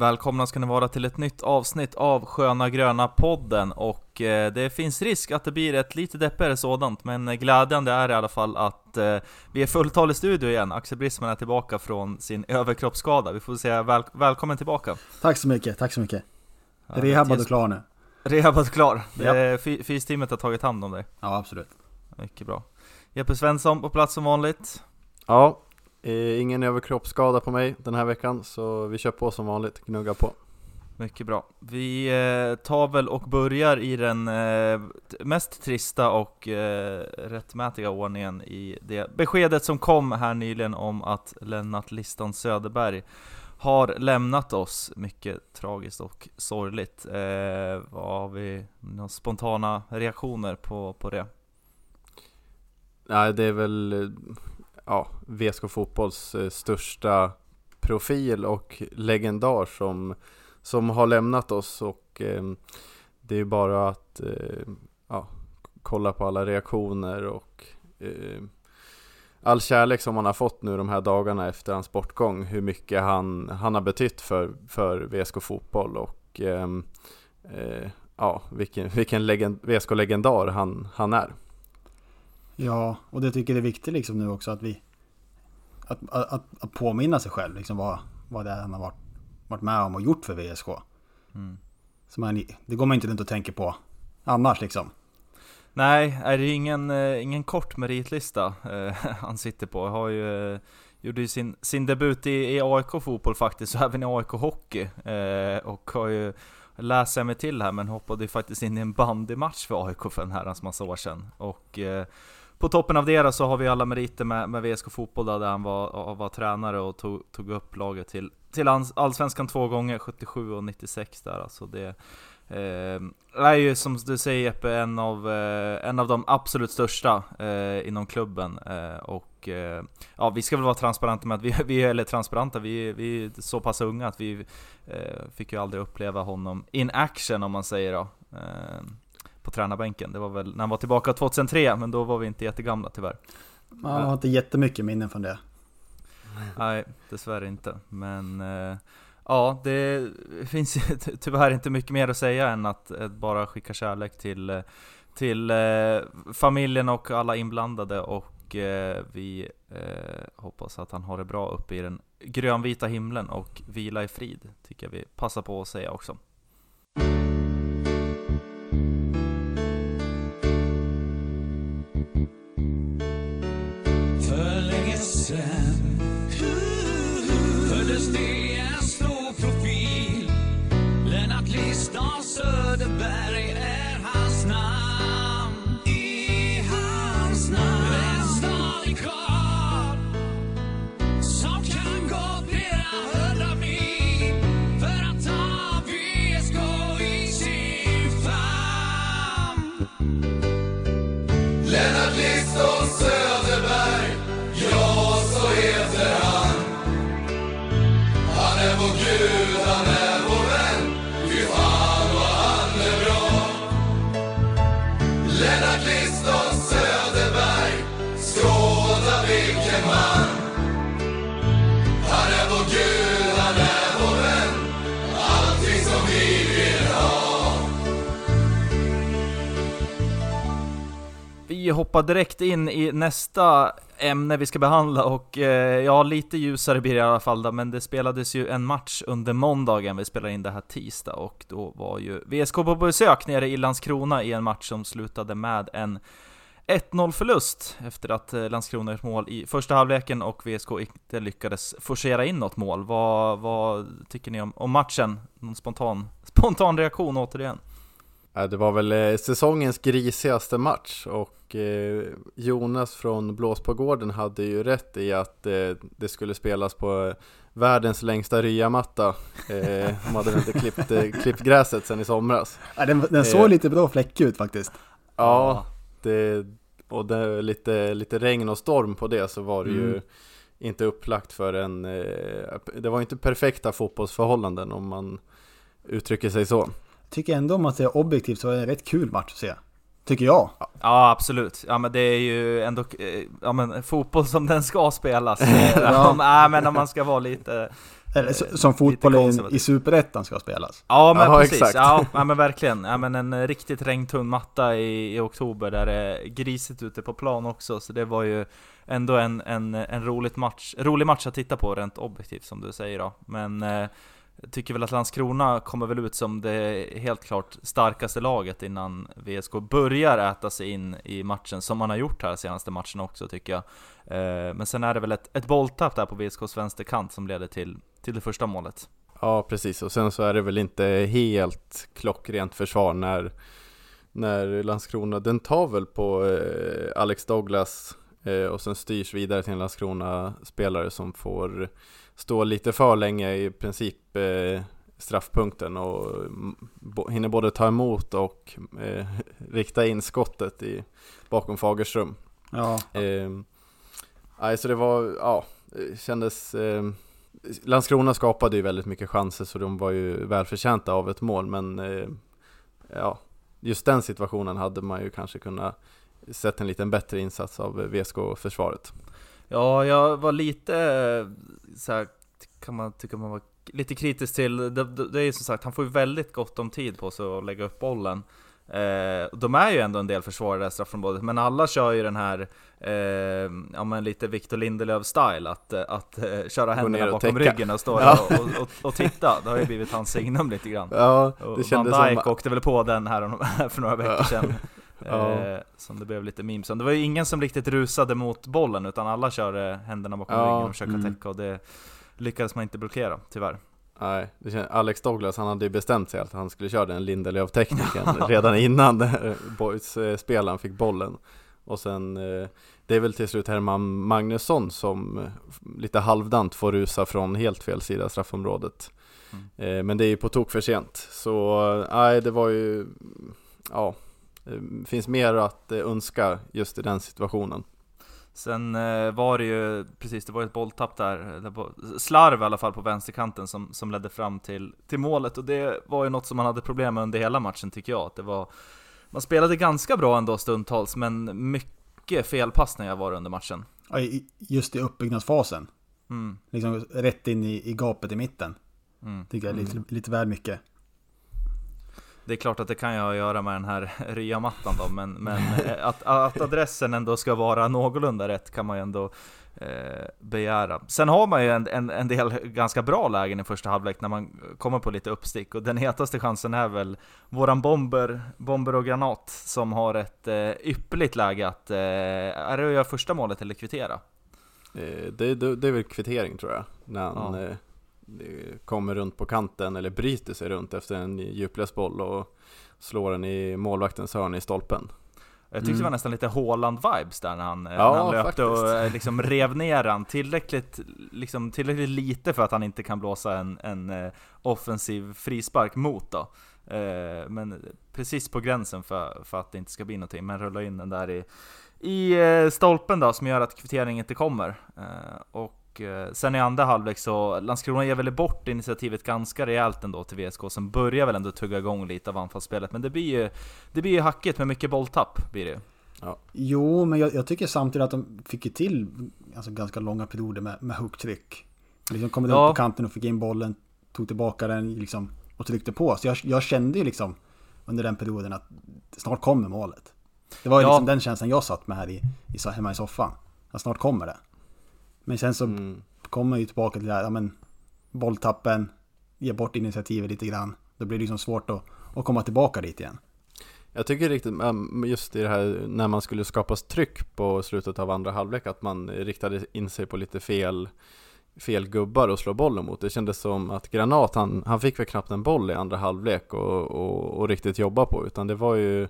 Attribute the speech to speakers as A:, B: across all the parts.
A: Välkomna ska ni vara till ett nytt avsnitt av Sköna Gröna podden och eh, det finns risk att det blir ett lite deppigare sådant men glädjande är i alla fall att eh, vi är fulltal i studio igen. Axel Brisman är tillbaka från sin överkroppsskada. Vi får säga väl välkommen tillbaka.
B: Tack så mycket, tack så mycket. Ja, Rehabad och klar nu.
A: Rehabad klar. Ja. Fysteamet har tagit hand om dig.
B: Ja, absolut.
A: Mycket bra. Jeppe Svensson på plats som vanligt.
C: Ja, Eh, ingen överkroppsskada på mig den här veckan, så vi kör på som vanligt, gnugga på.
A: Mycket bra. Vi eh, tar väl och börjar i den eh, mest trista och eh, rättmätiga ordningen i det beskedet som kom här nyligen om att Lennart Liston Söderberg har lämnat oss. Mycket tragiskt och sorgligt. Eh, vad har vi några spontana reaktioner på, på det?
C: Nej, det är väl ja, VSK Fotbolls eh, största profil och legendar som, som har lämnat oss och eh, det är bara att eh, ja, kolla på alla reaktioner och eh, all kärlek som han har fått nu de här dagarna efter hans bortgång, hur mycket han, han har betytt för, för VSK Fotboll och eh, eh, ja, vilken, vilken legend, VSK-legendar han, han är.
B: Ja, och det tycker jag är viktigt liksom nu också att vi att, att, att påminna sig själv liksom vad, vad det är han har varit, varit med om och gjort för VSK. Mm. Så man, det går man inte runt och tänker på annars liksom.
A: Nej, är det ingen, eh, ingen kort meritlista eh, han sitter på. Har ju, eh, gjorde ju sin, sin debut i, i AIK fotboll faktiskt, och även i AIK hockey. Eh, och har ju, läser jag mig till här, men hoppade ju faktiskt in i en bandymatch för AIK för en herrans massa år sedan. Och eh, på toppen av det så har vi alla meriter med, med VSK Fotboll där han var, var tränare och tog, tog upp laget till, till Allsvenskan två gånger, 77 och 96 där alltså. Det eh, är ju som du säger Jeppe, en av, eh, en av de absolut största eh, inom klubben. Eh, och eh, ja, vi ska väl vara transparenta med att vi, vi eller transparenta, vi, vi är så pass unga att vi eh, fick ju aldrig uppleva honom in action om man säger då eh, på tränarbänken. Det var väl när han var tillbaka 2003, men då var vi inte jättegamla tyvärr.
B: Man har inte jättemycket minnen från det.
A: Nej, dessvärre inte. Men eh, ja, det finns tyvärr inte mycket mer att säga än att, att bara skicka kärlek till, eh, till eh, familjen och alla inblandade och eh, vi eh, hoppas att han har det bra uppe i den grönvita himlen och vila i frid, tycker jag vi passar på att säga också. cannot lose those. Vi hoppar direkt in i nästa ämne vi ska behandla och eh, ja, lite ljusare blir det i alla fall då, men det spelades ju en match under måndagen, vi spelar in det här tisdag och då var ju VSK på besök nere i Landskrona i en match som slutade med en 1-0 förlust efter att eh, Landskrona gjort mål i första halvleken och VSK inte lyckades forcera in något mål. Vad, vad tycker ni om, om matchen? Någon spontan, spontan reaktion återigen?
C: Det var väl eh, säsongens grisigaste match och eh, Jonas från Blåspågården hade ju rätt i att eh, det skulle spelas på världens längsta ryamatta. De hade inte klippt, klippt gräset sen i somras.
B: Ja, den, den såg lite bra fläckig ut faktiskt.
C: Ja, det, och det, lite, lite regn och storm på det så var det mm. ju inte upplagt för en... Det var inte perfekta fotbollsförhållanden om man uttrycker sig så
B: tycker ändå om man ser objektivt så är det en rätt kul match att se. Tycker jag.
A: Ja, absolut. Ja, men det är ju ändå eh, ja, men, fotboll som den ska spelas. ja. om, ja, men om man ska vara lite,
B: Eller som fotbollen i Superettan ska spelas.
A: Ja men Aha, precis, exakt. Ja, ja men verkligen. Ja, men en riktigt regntunn matta i, i oktober där det är grisigt ute på plan också. Så det var ju ändå en, en, en roligt match, rolig match att titta på rent objektivt som du säger då. Men eh, jag tycker väl att Landskrona kommer väl ut som det helt klart starkaste laget innan VSK börjar äta sig in i matchen, som man har gjort här senaste matchen också tycker jag. Eh, men sen är det väl ett, ett bolltapp där på VSKs vänsterkant som leder till, till det första målet.
C: Ja precis, och sen så är det väl inte helt klockrent försvar när, när Landskrona, den tar väl på eh, Alex Douglas eh, och sen styrs vidare till en Landskrona-spelare som får stå lite för länge i princip eh, straffpunkten och hinner både ta emot och eh, rikta in skottet i, bakom Fagerström. Ja. Eh, nej, så det var, ja, kändes... Eh, Landskrona skapade ju väldigt mycket chanser så de var ju välförtjänta av ett mål men eh, ja, just den situationen hade man ju kanske kunnat sett en lite bättre insats av VSK-försvaret.
A: Ja, jag var lite så här, kan man tycka man var lite kritisk till. Det, det är ju som sagt, han får ju väldigt gott om tid på sig att lägga upp bollen. Eh, de är ju ändå en del försvarare i straffområdet, men alla kör ju den här, eh, ja men lite Victor Lindelöf-style, att, att uh, köra händerna bakom täcka. ryggen och stå ja. och, och, och, titta. Det har ju blivit hans signum lite grann. Ja, det kändes Van Dijk som... åkte väl på den här för några veckor sedan. Ja. Eh, som det blev lite memes. Det var ju ingen som riktigt rusade mot bollen, utan alla körde händerna bakom ja. ryggen och försökte mm. täcka. Och det, lyckades man inte blockera, tyvär.
C: Nej, det känns, Alex Douglas han hade ju bestämt sig att han skulle köra den Lindelöf-tekniken redan innan Boys-spelaren fick bollen. Och sen, eh, det är väl till slut Herman Magnusson som eh, lite halvdant får rusa från helt fel sida straffområdet. Mm. Men det är ju på tok för sent. Så nej, det var ju, ja, finns mer att önska just i den situationen.
A: Sen eh, var det ju, precis, det var ett bolltapp där, slarv i alla fall på vänsterkanten som, som ledde fram till, till målet och det var ju något som man hade problem med under hela matchen tycker jag. Att det var, man spelade ganska bra ändå stundtals, men mycket felpassningar var det under matchen.
B: Just i uppbyggnadsfasen. Mm. Liksom rätt in i, i gapet i mitten. Mm. Tycker jag är lite, mm. lite väl mycket.
A: Det är klart att det kan jag ha att göra med den här ryamattan då, men, men eh, att, att adressen ändå ska vara någorlunda rätt kan man ju ändå eh, begära. Sen har man ju en, en, en, del ganska bra lägen i första halvlek när man kommer på lite uppstick, och den hetaste chansen är väl våran bomber, bomber och granat som har ett eh, ypperligt läge att, eh, är det att göra första målet eller kvittera?
C: Eh, det, det, det är väl kvittering tror jag, när han ja. Eh, kommer runt på kanten eller bryter sig runt efter en djupledsboll och slår den i målvaktens hörn i stolpen.
A: Jag tyckte mm. det var nästan lite Håland-vibes där när han, ja, när han löpte faktiskt. och eh, liksom rev ner han tillräckligt, liksom tillräckligt lite för att han inte kan blåsa en, en offensiv frispark mot då. Men precis på gränsen för, för att det inte ska bli någonting, men rulla in den där i, i stolpen då som gör att kvitteringen inte kommer. och Eh, sen i andra halvlek så, Landskrona ger väl bort initiativet ganska rejält ändå till VSK, som börjar väl ändå tugga igång lite av anfallsspelet. Men det blir ju, det blir ju hackigt med mycket bolltapp, blir det
B: ja. Jo, men jag, jag, tycker samtidigt att de fick ju till alltså, ganska långa perioder med, med hooktryck. Liksom kom ja. upp på kanten och fick in bollen, tog tillbaka den liksom, och tryckte på. Så jag, jag kände ju liksom under den perioden att snart kommer målet. Det var ju ja. liksom den känslan jag satt med här i, i, hemma i soffan. Att snart kommer det. Men sen så mm. kommer man ju tillbaka till det här, ja men bolltappen, ge bort initiativet lite grann. Då blir det liksom svårt att, att komma tillbaka dit igen.
C: Jag tycker riktigt, just i det här när man skulle skapa tryck på slutet av andra halvlek, att man riktade in sig på lite fel, fel gubbar och slå bollen mot. Det kändes som att Granat, han, han fick väl knappt en boll i andra halvlek och, och, och riktigt jobba på, utan det var ju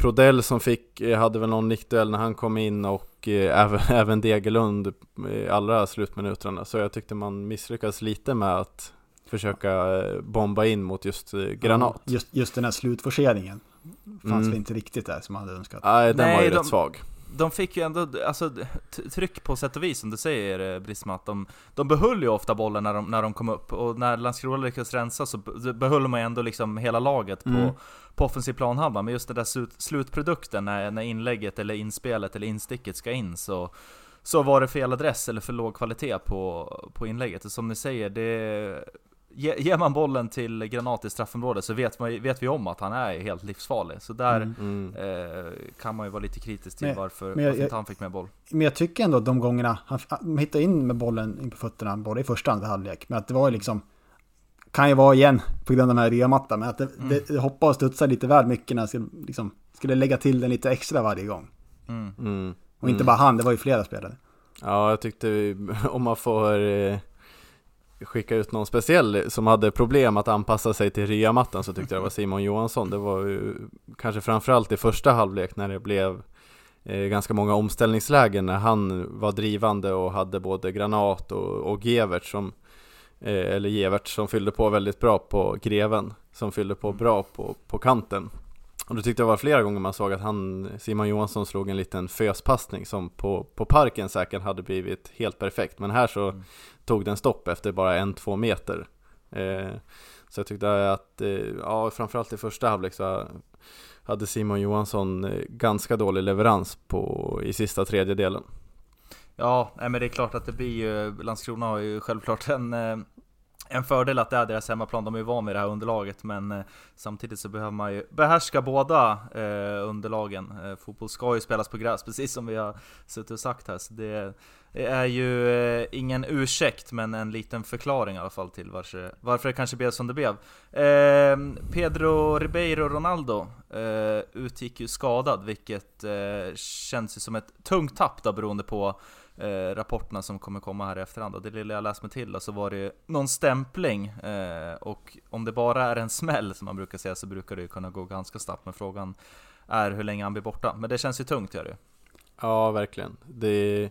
C: Prodell som fick, eh, hade väl någon nickduell när han kom in och eh, även, även Degerlund i allra slutminuterna. Så jag tyckte man misslyckades lite med att försöka eh, bomba in mot just Granat.
B: Just, just den här slutforceringen fanns mm. väl inte riktigt där som man hade önskat.
C: Nej, den Nej, var ju de, rätt svag.
A: De fick ju ändå, alltså tryck på sätt och vis som du säger Brisma, att de, de behöll ju ofta bollen när de, när de kom upp, och när Landskrona lyckades rensa så behöll man ju ändå liksom hela laget på, mm på offensiv planhalva, men just den där slut, slutprodukten när, när inlägget eller inspelet eller insticket ska in så, så var det fel adress eller för låg kvalitet på, på inlägget. Och som ni säger, det, ger man bollen till Granat i straffområdet så vet, man, vet vi om att han är helt livsfarlig. Så där mm. mm. eh, kan man ju vara lite kritisk till men, varför, men jag, varför inte han fick med boll.
B: Men jag tycker ändå att de gångerna han, han hittade in med bollen in på fötterna, både i första och andra halvlek, men att det var ju liksom kan ju vara igen på grund av den här reamattan, men att det, mm. det, det hoppar och studsar lite väl mycket när jag skulle, liksom, skulle lägga till den lite extra varje gång. Mm. mm. Och inte bara han, det var ju flera spelare.
C: Ja, jag tyckte om man får eh, skicka ut någon speciell som hade problem att anpassa sig till reamattan så tyckte jag det var Simon Johansson. Det var ju kanske framförallt i första halvlek när det blev eh, ganska många omställningslägen när han var drivande och hade både Granat och, och Gevert som eller Gevert som fyllde på väldigt bra på Greven som fyllde på bra på, på kanten och då tyckte jag var flera gånger man såg att han, Simon Johansson slog en liten föspassning som på, på parken säkert hade blivit helt perfekt. Men här så mm. tog den stopp efter bara en, två meter. Eh, så jag tyckte att, eh, ja framförallt i första halvlek så hade Simon Johansson eh, ganska dålig leverans på, i sista tredjedelen.
A: Ja, men det är klart att det blir ju, Landskrona har ju självklart en eh, en fördel att det är deras hemmaplan, de är ju vana vid det här underlaget men eh, samtidigt så behöver man ju behärska båda eh, underlagen. Eh, fotboll ska ju spelas på gräs, precis som vi har suttit och sagt här. Så det, det är ju eh, ingen ursäkt, men en liten förklaring i alla fall till varför, varför det kanske blev som det blev. Eh, Pedro Ribeiro Ronaldo eh, utgick ju skadad, vilket eh, känns ju som ett tungt tapp då beroende på eh, rapporterna som kommer komma här i efterhand. Och det lilla jag läst mig till så var det någon stämpling eh, och om det bara är en smäll som man brukar säga så brukar det ju kunna gå ganska snabbt. Men frågan är hur länge han blir borta. Men det känns ju tungt gör det
C: Ja, verkligen. Det är,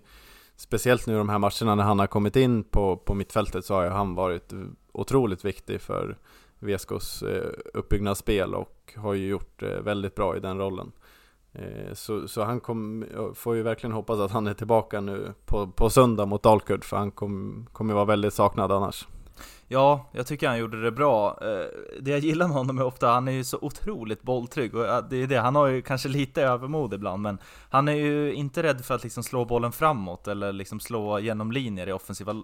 C: speciellt nu de här matcherna när han har kommit in på, på mittfältet så har ju han varit otroligt viktig för VSKs eh, uppbyggnadsspel och har ju gjort eh, väldigt bra i den rollen. Eh, så, så han kom, får ju verkligen hoppas att han är tillbaka nu på, på söndag mot Dalkurd för han kommer kom vara väldigt saknad annars.
A: Ja, jag tycker han gjorde det bra. Eh, det jag gillar med honom är ofta, han är ju så otroligt bolltrygg och det är det, han har ju kanske lite övermod ibland men han är ju inte rädd för att liksom slå bollen framåt eller liksom slå genom linjer i offensiva, eh,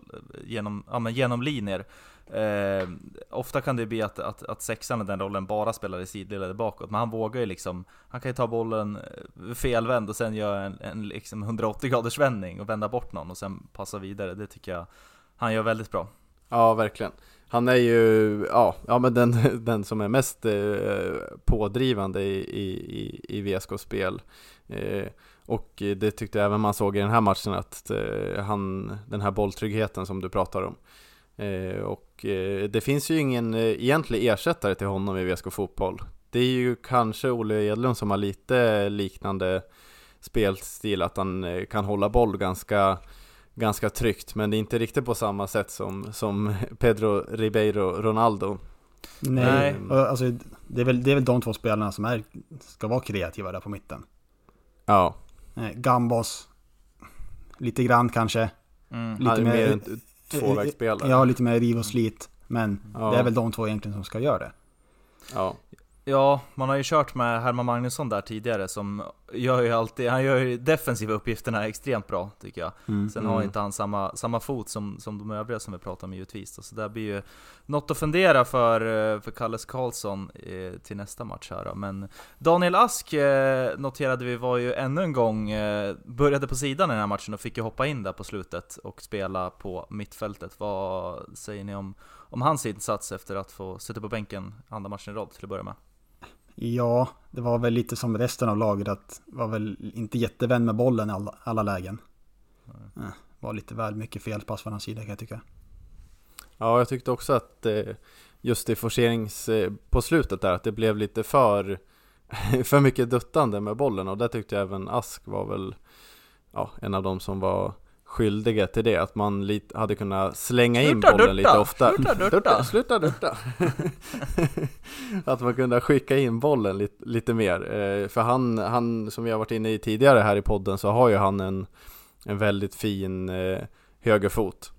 A: genom, ja men genom linjer. Eh, ofta kan det bli att, att, att sexan i den rollen bara spelar i sidled eller bakåt, men han vågar ju liksom Han kan ju ta bollen eh, felvänd och sen göra en, en liksom 180 graders vändning och vända bort någon och sen passa vidare. Det tycker jag han gör väldigt bra.
C: Ja, verkligen. Han är ju, ja, ja men den, den som är mest eh, pådrivande i, i, i VSKs spel. Eh, och det tyckte jag även man såg i den här matchen att eh, han, den här bolltryggheten som du pratar om. Och det finns ju ingen egentlig ersättare till honom i VSK Fotboll. Det är ju kanske Olle Edlund som har lite liknande spelstil, att han kan hålla boll ganska, ganska tryggt, men det är inte riktigt på samma sätt som, som Pedro Ribeiro Ronaldo.
B: Nej, alltså det är, väl, det är väl de två spelarna som är, ska vara kreativa där på mitten.
C: Ja.
B: Gambos, lite grann kanske.
C: Mm. Lite mer, tvåvägsspelare.
B: Ja, lite mer riv och slit. Men ja. det är väl de två egentligen som ska göra det.
A: Ja. Ja, man har ju kört med Herman Magnusson där tidigare som gör ju alltid, han gör ju defensiva uppgifterna extremt bra tycker jag. Mm, Sen har mm. inte han samma, samma fot som, som de övriga som vi pratar om givetvis. Så det blir ju något att fundera för, eh, för Kalles Karlsson eh, till nästa match här Men Daniel Ask eh, noterade vi var ju ännu en gång, började på sidan i den här matchen och fick ju hoppa in där på slutet och spela på mittfältet. Vad säger ni om, om hans insats efter att få sitta på bänken andra matchen i rad till att börja med?
B: Ja, det var väl lite som resten av laget att var väl inte jättevän med bollen i alla, alla lägen. Mm. Var lite väl mycket felpass från hans sida kan jag tycka.
C: Ja, jag tyckte också att eh, just i forcerings eh, på slutet där att det blev lite för för mycket duttande med bollen och där tyckte jag även Ask var väl ja, en av de som var skyldiga till det, att man lite, hade kunnat slänga sluta in bollen dutta, lite ofta.
A: Sluta dutta!
C: sluta dutta! att man kunde skicka in bollen lite, lite mer. Eh, för han, han, som vi har varit inne i tidigare här i podden, så har ju han en, en väldigt fin eh, högerfot.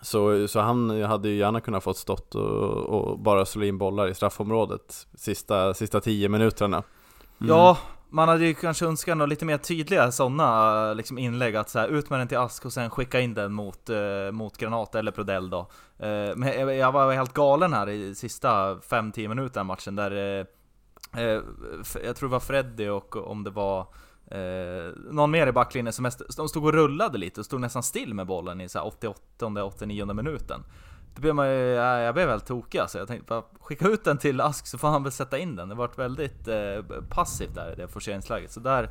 C: Så, så han hade ju gärna kunnat fått stått och, och bara slå in bollar i straffområdet sista, sista tio minuterna.
A: Mm. Ja, man hade ju kanske önskat något lite mer tydliga sådana liksom inlägg, att så här, ut med den till Ask och sen skicka in den mot, eh, mot Granat eller Prodell då. Eh, men jag var helt galen här i sista 5-10 minuterna matchen där eh, eh jag tror det var Freddy och om det var Eh, någon mer i backlinjen som mest, de stod och rullade lite och stod nästan still med bollen i 88-89 minuten. Då blev man ju, jag blev väldigt tokig alltså. Jag tänkte bara skicka ut den till Ask så får han väl sätta in den. Det vart väldigt eh, passivt där i det forceringsläget. Så där,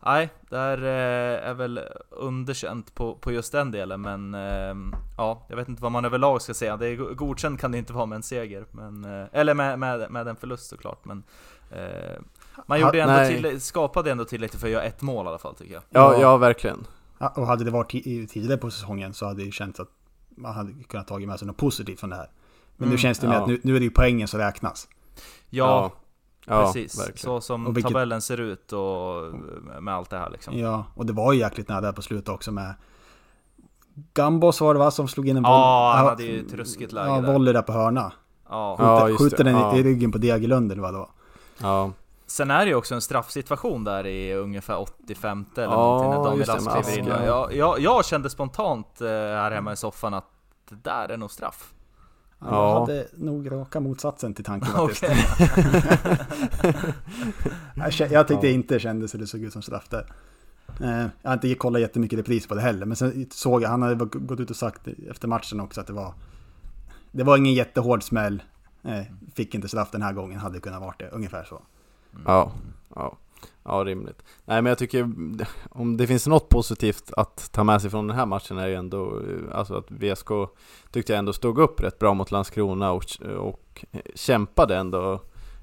A: nej, där eh, är väl underkänt på, på just den delen. Men eh, ja, jag vet inte vad man överlag ska säga. Det är godkänt kan det inte vara med en seger. Men, eh, eller med, med, med en förlust såklart. Men eh, man gjorde ha, ändå till, skapade ändå tillräckligt för att göra ett mål i alla fall tycker jag.
C: Ja, ja verkligen.
B: Och hade det varit tidigare på säsongen så hade det känts att man hade kunnat tagit med sig något positivt från det här. Men mm, nu känns det ja. med att nu, nu är det ju poängen som räknas.
A: Ja, ja precis. Verkligen. Så som vilket, tabellen ser ut och med allt det här liksom.
B: Ja, och det var ju jäkligt nära där på slutet också med Gambos var det va, som slog in en
A: boll? Ja, han hade ju ett ruskigt läge
B: ja, där. volley där på hörna.
A: Ja,
B: skjuter, ja, skjuter den ja. i ryggen på Degerlund eller vad det var.
C: Ja.
A: Sen är det ju också en straffsituation där i ungefär 85 eller ja, någonting när Daniel Ask kliver in. Jag, jag, jag, kände spontant eh, här hemma i soffan att det där är nog straff.
B: Ja. Jag hade nog raka motsatsen till tanken faktiskt. jag, jag tyckte inte det kändes eller såg ut som straff där. Eh, jag har inte kollat jättemycket repris på det heller, men sen såg jag, han hade gått ut och sagt efter matchen också att det var Det var ingen jättehård smäll. Eh, fick inte straff den här gången, hade kunnat varit det, ungefär så.
C: Mm. Ja, ja. Ja, rimligt. Nej, men jag tycker om det finns något positivt att ta med sig från den här matchen är ju ändå eh, alltså att VSK tyckte jag ändå stod upp rätt bra mot Landskrona och, och kämpade ändå.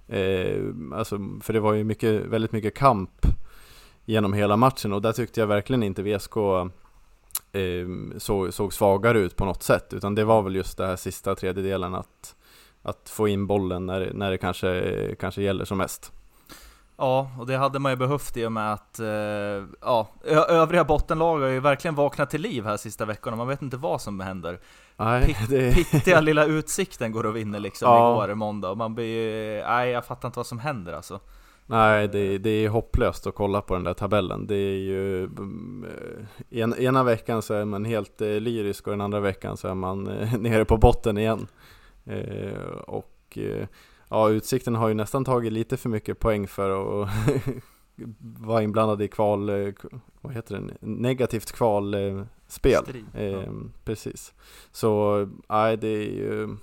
C: Eh, alltså, för det var ju mycket, väldigt mycket kamp genom hela matchen och där tyckte jag verkligen inte VSK eh, såg, såg svagare ut på något sätt utan det var väl just det här sista tredjedelen att, att få in bollen när, när det kanske, kanske gäller som mest.
A: Ja, och det hade man ju behövt i och med att eh, ja, övriga bottenlag har ju verkligen vaknat till liv här sista veckorna. Man vet inte vad som händer.
C: Nej,
A: det... Pittiga lilla Utsikten går och vinner liksom ja. igår, måndag. Och man blir ju, nej jag fattar inte vad som händer alltså.
C: Nej, det, det är hopplöst att kolla på den där tabellen. Det är ju, eh, en, ena veckan så är man helt eh, lyrisk och den andra veckan så är man nere på botten igen. och ja, Utsikten har ju nästan tagit lite för mycket poäng för att vara inblandad i kval, eh, vad heter det, negativt kvalspel. Eh, ja. Precis. Så, nej, det är ju,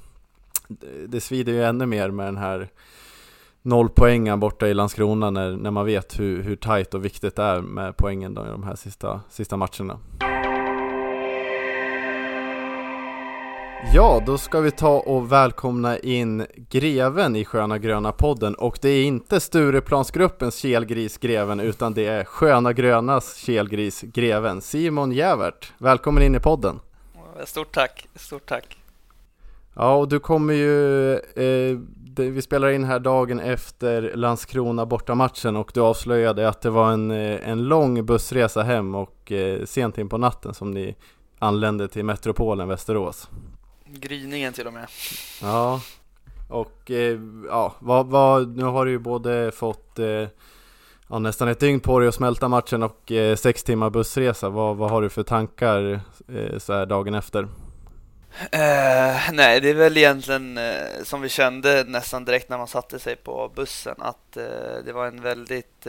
C: det svider ju ännu mer med den här nollpoängen borta i Landskrona när, när man vet hur, hur tajt och viktigt det är med poängen då i de här sista, sista matcherna. Ja, då ska vi ta och välkomna in Greven i Sköna Gröna podden och det är inte Stureplansgruppens kelgris Greven utan det är Sköna Grönas kelgris Greven, Simon Jävert. Välkommen in i podden!
D: Stort tack, stort tack!
C: Ja, och du kommer ju, eh, det, vi spelar in här dagen efter Landskrona bortamatchen och du avslöjade att det var en, eh, en lång bussresa hem och eh, sent in på natten som ni anlände till metropolen Västerås.
D: Gryningen till och med.
C: Ja, och eh, ja, vad, vad, nu har du ju både fått eh, ja, nästan ett dygn på dig att smälta matchen och eh, sex timmar bussresa. Vad, vad har du för tankar så här dagen efter?
D: Nej, det är väl egentligen som vi kände nästan direkt när man satte sig på bussen att det var en väldigt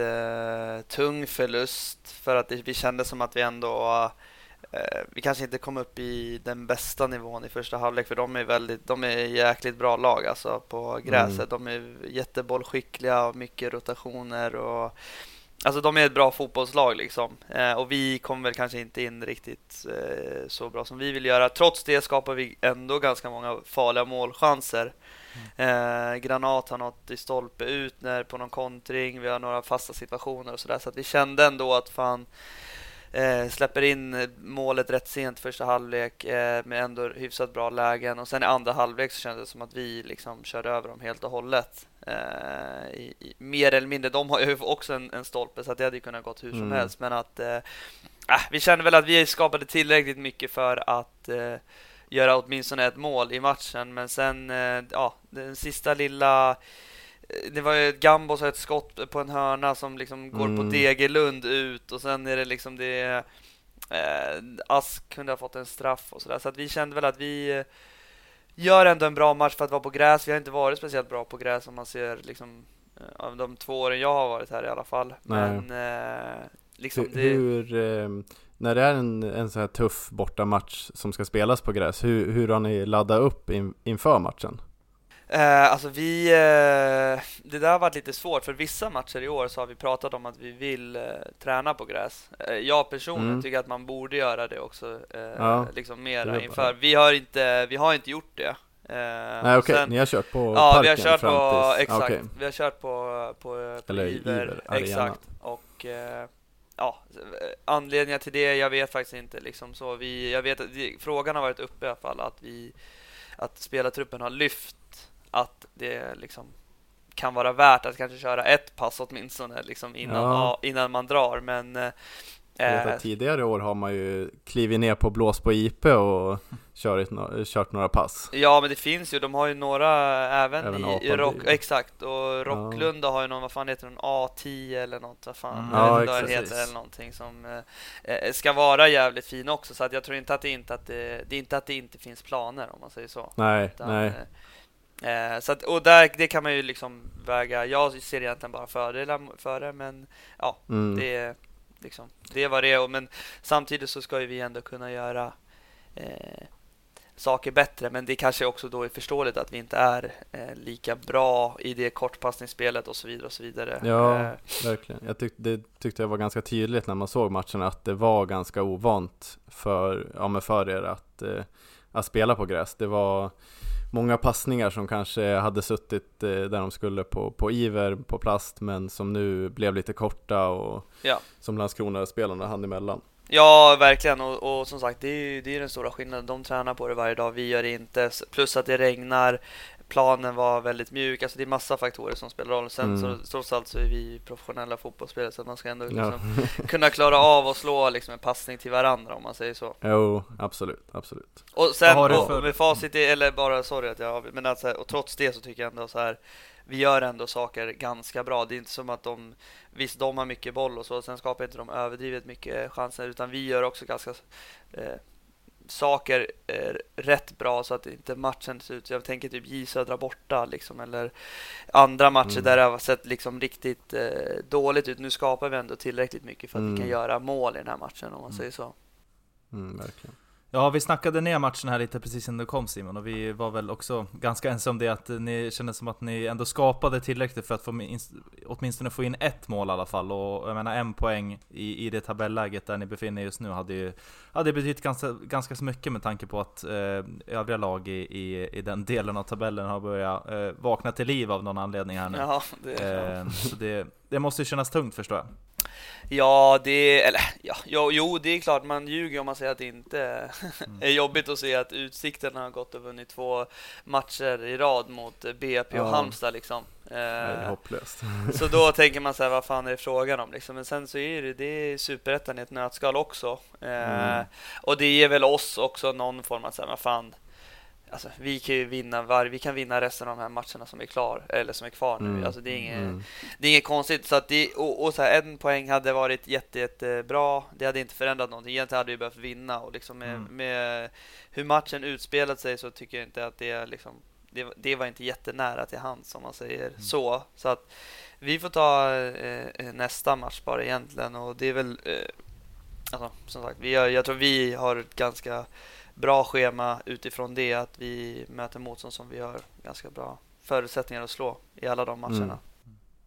D: tung förlust för att det, vi kände som att vi ändå vi kanske inte kom upp i den bästa nivån i första halvlek för de är väldigt, de är jäkligt bra lag alltså på gräset. Mm. De är jättebollskickliga och mycket rotationer och Alltså de är ett bra fotbollslag liksom eh, och vi kom väl kanske inte in riktigt eh, så bra som vi vill göra. Trots det skapar vi ändå ganska många farliga målchanser. Mm. Eh, Granat har något i stolpe ut när på någon kontring. Vi har några fasta situationer och sådär så att vi kände ändå att fan Eh, släpper in målet rätt sent första halvlek eh, med ändå hyfsat bra lägen och sen i andra halvlek så kändes det som att vi liksom körde över dem helt och hållet. Eh, i, i, mer eller mindre, de har ju också en, en stolpe så att det hade kunnat gått hur som mm. helst men att eh, äh, vi kände väl att vi skapade tillräckligt mycket för att eh, göra åtminstone ett mål i matchen men sen, eh, ja, den sista lilla det var ju ett Gambos och ett skott på en hörna som liksom går
C: Mm.
D: på Degerlund ut och sen är det liksom det eh, Ask kunde ha fått en straff och sådär. Så att vi kände väl att vi eh, gör ändå en bra match för att vara på gräs. Vi har inte varit speciellt bra på gräs om man ser liksom eh, av de två åren jag har varit här i alla fall.
C: Nej.
D: Men eh, liksom
C: Hur,
D: det...
C: hur eh, när det är en, en så här tuff bortamatch som ska spelas på gräs, hur, hur har ni laddat upp in, inför matchen?
D: Eh, alltså vi, eh, det där har varit lite svårt för vissa matcher i år så har vi pratat om att vi vill eh, träna på gräs. Eh, jag personligen
C: Mm.
D: tycker att man borde göra det också, eh,
C: Ja,
D: liksom mera inför. Vi har inte, vi har inte gjort det. Eh,
C: Nej okej,
D: sen-
C: ni har kört på
D: Ja,
C: parken
D: vi har kört på,
C: tills,
D: exakt,
C: okej.
D: vi har kört på, på, på
C: Eller
D: Iver,
C: Iver
D: exakt. Och ja, anledningar till det, jag vet faktiskt inte liksom så. Vi, jag vet att det, frågan har varit uppe i alla fall att vi, att spelartruppen har lyft att det liksom kan vara värt att kanske köra ett pass åtminstone liksom innan,
C: Ja.
D: ja. innan man drar. Men eh, eh,
C: tidigare år har man ju klivit ner på blås på IP och kört, kört några pass.
D: Ja, men det finns ju. De har ju några även,
C: Även
D: i, i Rock, exakt. Och Rocklunda har ju någon, vad fan heter den, A10 eller något, vad fan,
A: Mm.
D: jag vet
C: Ja,
D: heter eller någonting som eh, eh, ska vara jävligt fin också. Så att jag tror inte att det inte att det, det är inte att det inte finns planer om man säger så.
C: Nej,
D: Utan,
C: nej.
D: eh, eh, så att, och där, det kan man ju liksom väga. Jag ser egentligen bara fördelar för det, men ja,
C: Mm.
D: det liksom, det vad det Men samtidigt så ska ju vi ändå kunna göra eh, saker bättre. Men det kanske också då är förståeligt att vi inte är eh, lika bra i det kortpassningsspelet och så vidare och så vidare.
C: Ja,
D: Eh,
C: verkligen. Jag tyckte, det tyckte jag var ganska tydligt när man såg matchen att det var ganska ovant för, ja, men för er att, eh, att spela på gräs. Det var många passningar som kanske hade suttit eh, där de skulle på, på iver, på plast, men som nu blev lite korta och
D: Ja.
C: som Landskrona-spelarna hann emellan.
D: Ja, verkligen. Och, och som sagt, det är ju det är den stora skillnaden. De tränar på det varje dag, vi gör det inte. Plus att det regnar. Planen var väldigt mjuk. Alltså det är massa faktorer som spelar roll. Sen
C: Mm.
D: så trots allt så är vi professionella fotbollsspelare så att man ska ändå
C: Ja.
D: liksom kunna klara av att slå liksom en passning till varandra om man säger så.
C: Jo, absolut, absolut.
D: Och sen och,
A: för-
D: med facit, i, eller bara sorry att jag men alltså, och trots det så tycker jag ändå så här vi gör ändå saker ganska bra. Det är inte som att de, visst de har mycket boll och så, sen skapar inte de överdrivet mycket chanser, utan vi gör också ganska eh, saker rätt bra så att inte matchen ser ut, jag tänker typ J Södra borta liksom, eller andra matcher
C: Mm.
D: där det har sett liksom riktigt eh, dåligt ut. Nu skapar vi ändå tillräckligt mycket för att vi
C: Mm.
D: kan göra mål i den här matchen om man säger så.
C: Mm, verkligen.
A: Ja, vi snackade ner matchen här lite precis innan du kom Simon, och vi var väl också ganska ensamma om det att ni kände som att ni ändå skapade tillräckligt för att få minst, åtminstone få in ett mål i alla fall. Och jag menar en poäng i, i det tabelläget där ni befinner er just nu hade ju hade betytt ganska, ganska så mycket med tanke på att eh, övriga lag i, i, i den delen av tabellen har börjat eh, vakna till liv av någon anledning här nu.
D: Ja, det,
A: Eh, så det, det måste ju kännas tungt förstår jag.
D: Ja, det eller ja, jo, jo, det är klart man ljuger om man säger att det inte är jobbigt att se att Utsikten har gått och vunnit två matcher i rad mot BP och
C: Ja.
D: Halmstad liksom. Eh,
C: hopplöst.
D: så då tänker man så här, vad fan är det frågan om liksom? Men sen så är det, det är superettan i ett nötskal också. Eh,
C: Mm.
D: Och det ger väl oss också någon form av så här, vad fan. Alltså, vi kan ju vinna var, vi kan vinna resten av de här matcherna som är klar eller som är kvar nu.
C: Mm.
D: Alltså det är inget,
C: Mm.
D: det är inget konstigt. Så att det, och, och så här, en poäng hade varit jätte, jättebra. Det hade inte förändrat någonting. Egentligen hade vi behövt vinna. Och liksom med,
A: Mm.
D: med hur matchen utspelat sig så tycker jag inte att det liksom, det, det var inte jättenära till hands om man säger så. Så att vi får ta eh, nästa match bara egentligen. Och det är väl, eh, alltså, som sagt, vi har, jag tror vi har ganska bra schema utifrån det. Att vi möter motstånd som vi har ganska bra förutsättningar att slå i alla de matcherna.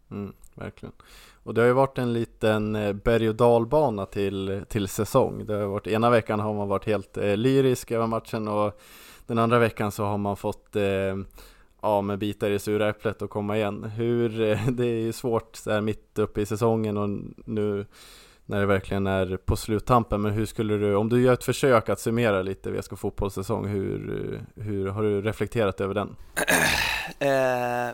C: Mm, mm verkligen. Och det har ju varit en liten eh, berg och dalbana till, till säsong. Det har varit, ena veckan har man varit helt eh, lyrisk över matchen och den andra veckan så har man fått eh, ja, med bitar i sura äpplet och komma igen. Hur, eh, det är ju svårt så här mitt uppe i säsongen och nu när det verkligen är på sluttampen. Men hur skulle du, om du gör ett försök att summera lite VSK fotbollssäsong, hur, eh, hur har du reflekterat över den?
D: Eh,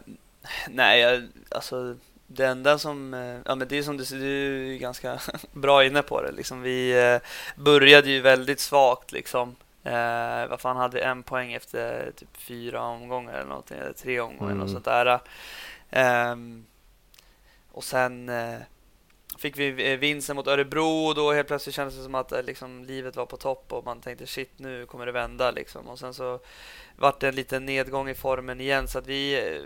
D: nej, jag, alltså det enda som, eh, ja men det är som du ser, du är ganska bra inne på det liksom. Vi eh, började ju väldigt svagt liksom. Eh, vad fan hade vi en poäng efter typ fyra omgångar eller någonting, eller tre omgångar
C: Mm.
D: något sånt där. Um, och sen uh, fick vi eh, vinsten mot Örebro och då helt plötsligt kändes det som att uh, liksom, livet var på topp och man tänkte shit nu kommer det vända liksom. Och sen så vart det en liten nedgång i formen igen så att vi uh,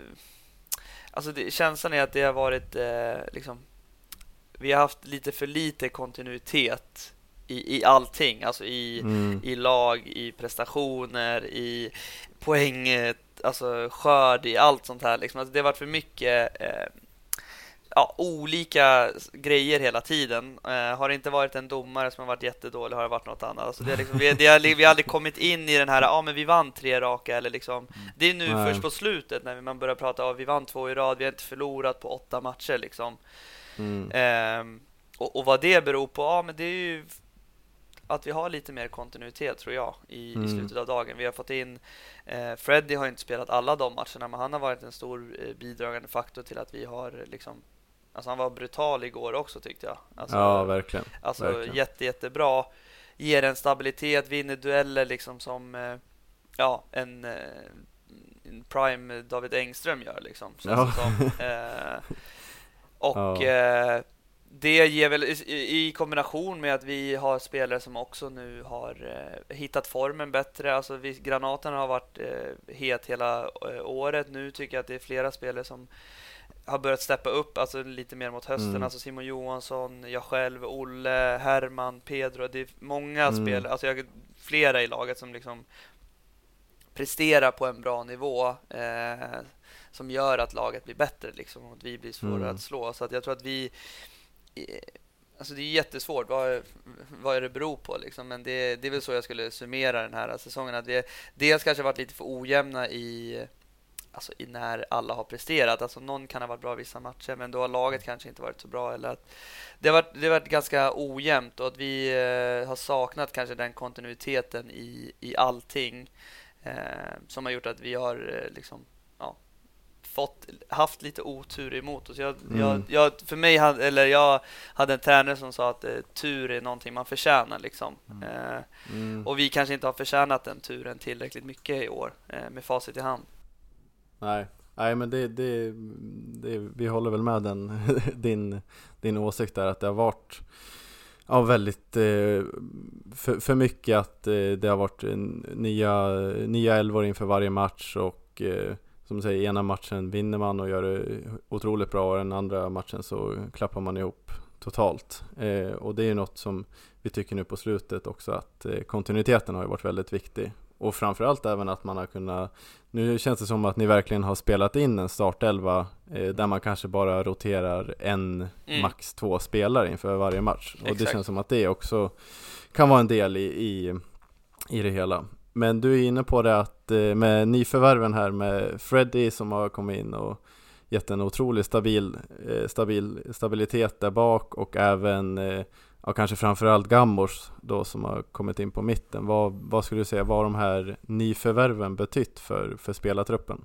D: Alltså det, känslan är att det har varit liksom Vi har haft lite för lite kontinuitet i, i allting, alltså i, mm. i lag, i prestationer, i poäng, alltså skörd, i allt sånt här. Liksom. Alltså det har varit för mycket eh, ja, olika grejer hela tiden. Eh, har det inte varit en domare som har varit jättedålig har det varit något annat. Alltså det är liksom, vi, det har, vi har aldrig kommit in i den här, ja ah, men vi vann tre raka eller liksom. Det är nu Nej. först på slutet när man börjar prata, ah, vi vann två i rad, vi har inte förlorat på åtta matcher liksom. Mm. Eh, och, och, vad det beror på, ja ah, men det är ju att vi har lite mer kontinuitet tror jag i, mm. i slutet av dagen. Vi har fått in eh, Freddy har inte spelat alla de matcherna men han har varit en stor eh, bidragande faktor till att vi har liksom Alltså han var brutal igår också tyckte jag. Alltså,
C: ja, verkligen.
D: Alltså
C: verkligen.
D: jätte, jättebra. Ger en stabilitet, vinner dueller liksom som eh, ja, en, eh, en prime David Engström gör liksom. Ja. Som, eh, och ja det ger väl i kombination med att vi har spelare som också nu har eh, hittat formen bättre. Alltså vi, granaten har varit eh, het hela eh, året. Nu tycker jag att det är flera spelare som har börjat steppa upp alltså lite mer mot hösten. Mm. Alltså Simon Johansson, jag själv, Olle, Herman, Pedro. Det är många mm. spelare, alltså jag, flera i laget som liksom presterar på en bra nivå. Eh, som gör att laget blir bättre liksom, och att vi blir svårare mm. att slå. Så att jag tror att vi Alltså det är jättesvårt. Vad, vad är det beror på? Liksom? Men det, det är väl så jag skulle summera den här säsongen. Att vi dels kanske varit lite för ojämna i, alltså i när alla har presterat. Alltså någon kan ha varit bra vissa matcher, men då har laget kanske inte varit så bra. Eller att det, har varit, det har varit ganska ojämnt och att vi eh, har saknat kanske den kontinuiteten i, i allting eh, som har gjort att vi har eh, liksom fått, haft lite otur emot oss. Jag, mm. jag, jag, för mig hade, eller jag hade en tränare som sa att eh, tur är någonting man förtjänar. Liksom. Mm. Eh, mm. Och vi kanske inte har förtjänat den turen tillräckligt mycket i år eh, med facit i hand.
C: Nej, Nej men det, det, det, vi håller väl med den, din, din åsikt där att det har varit Ja, väldigt eh, för, för mycket att eh, det har varit eh, nya, nya elvor inför varje match och som du säger, ena matchen vinner man och gör det otroligt bra och den andra matchen så klappar man ihop totalt. Och det är ju något som vi tycker nu på slutet också att kontinuiteten har ju varit väldigt viktig. Och framförallt även att man har kunnat, nu känns det som att ni verkligen har spelat in en startelva eh, där man kanske bara roterar en, mm. max två spelare inför varje match. Och det känns som att det också kan vara en del i, i, i det hela. Men du är inne på det att eh, med nyförvärven här med Freddy som har kommit in och gett en otroligt stabil, eh, stabil stabilitet där bak och även eh, ja, kanske framförallt Gambors då som har kommit in på mitten. Vad, vad skulle du säga, vad har de här nyförvärven betytt för, för spelartruppen?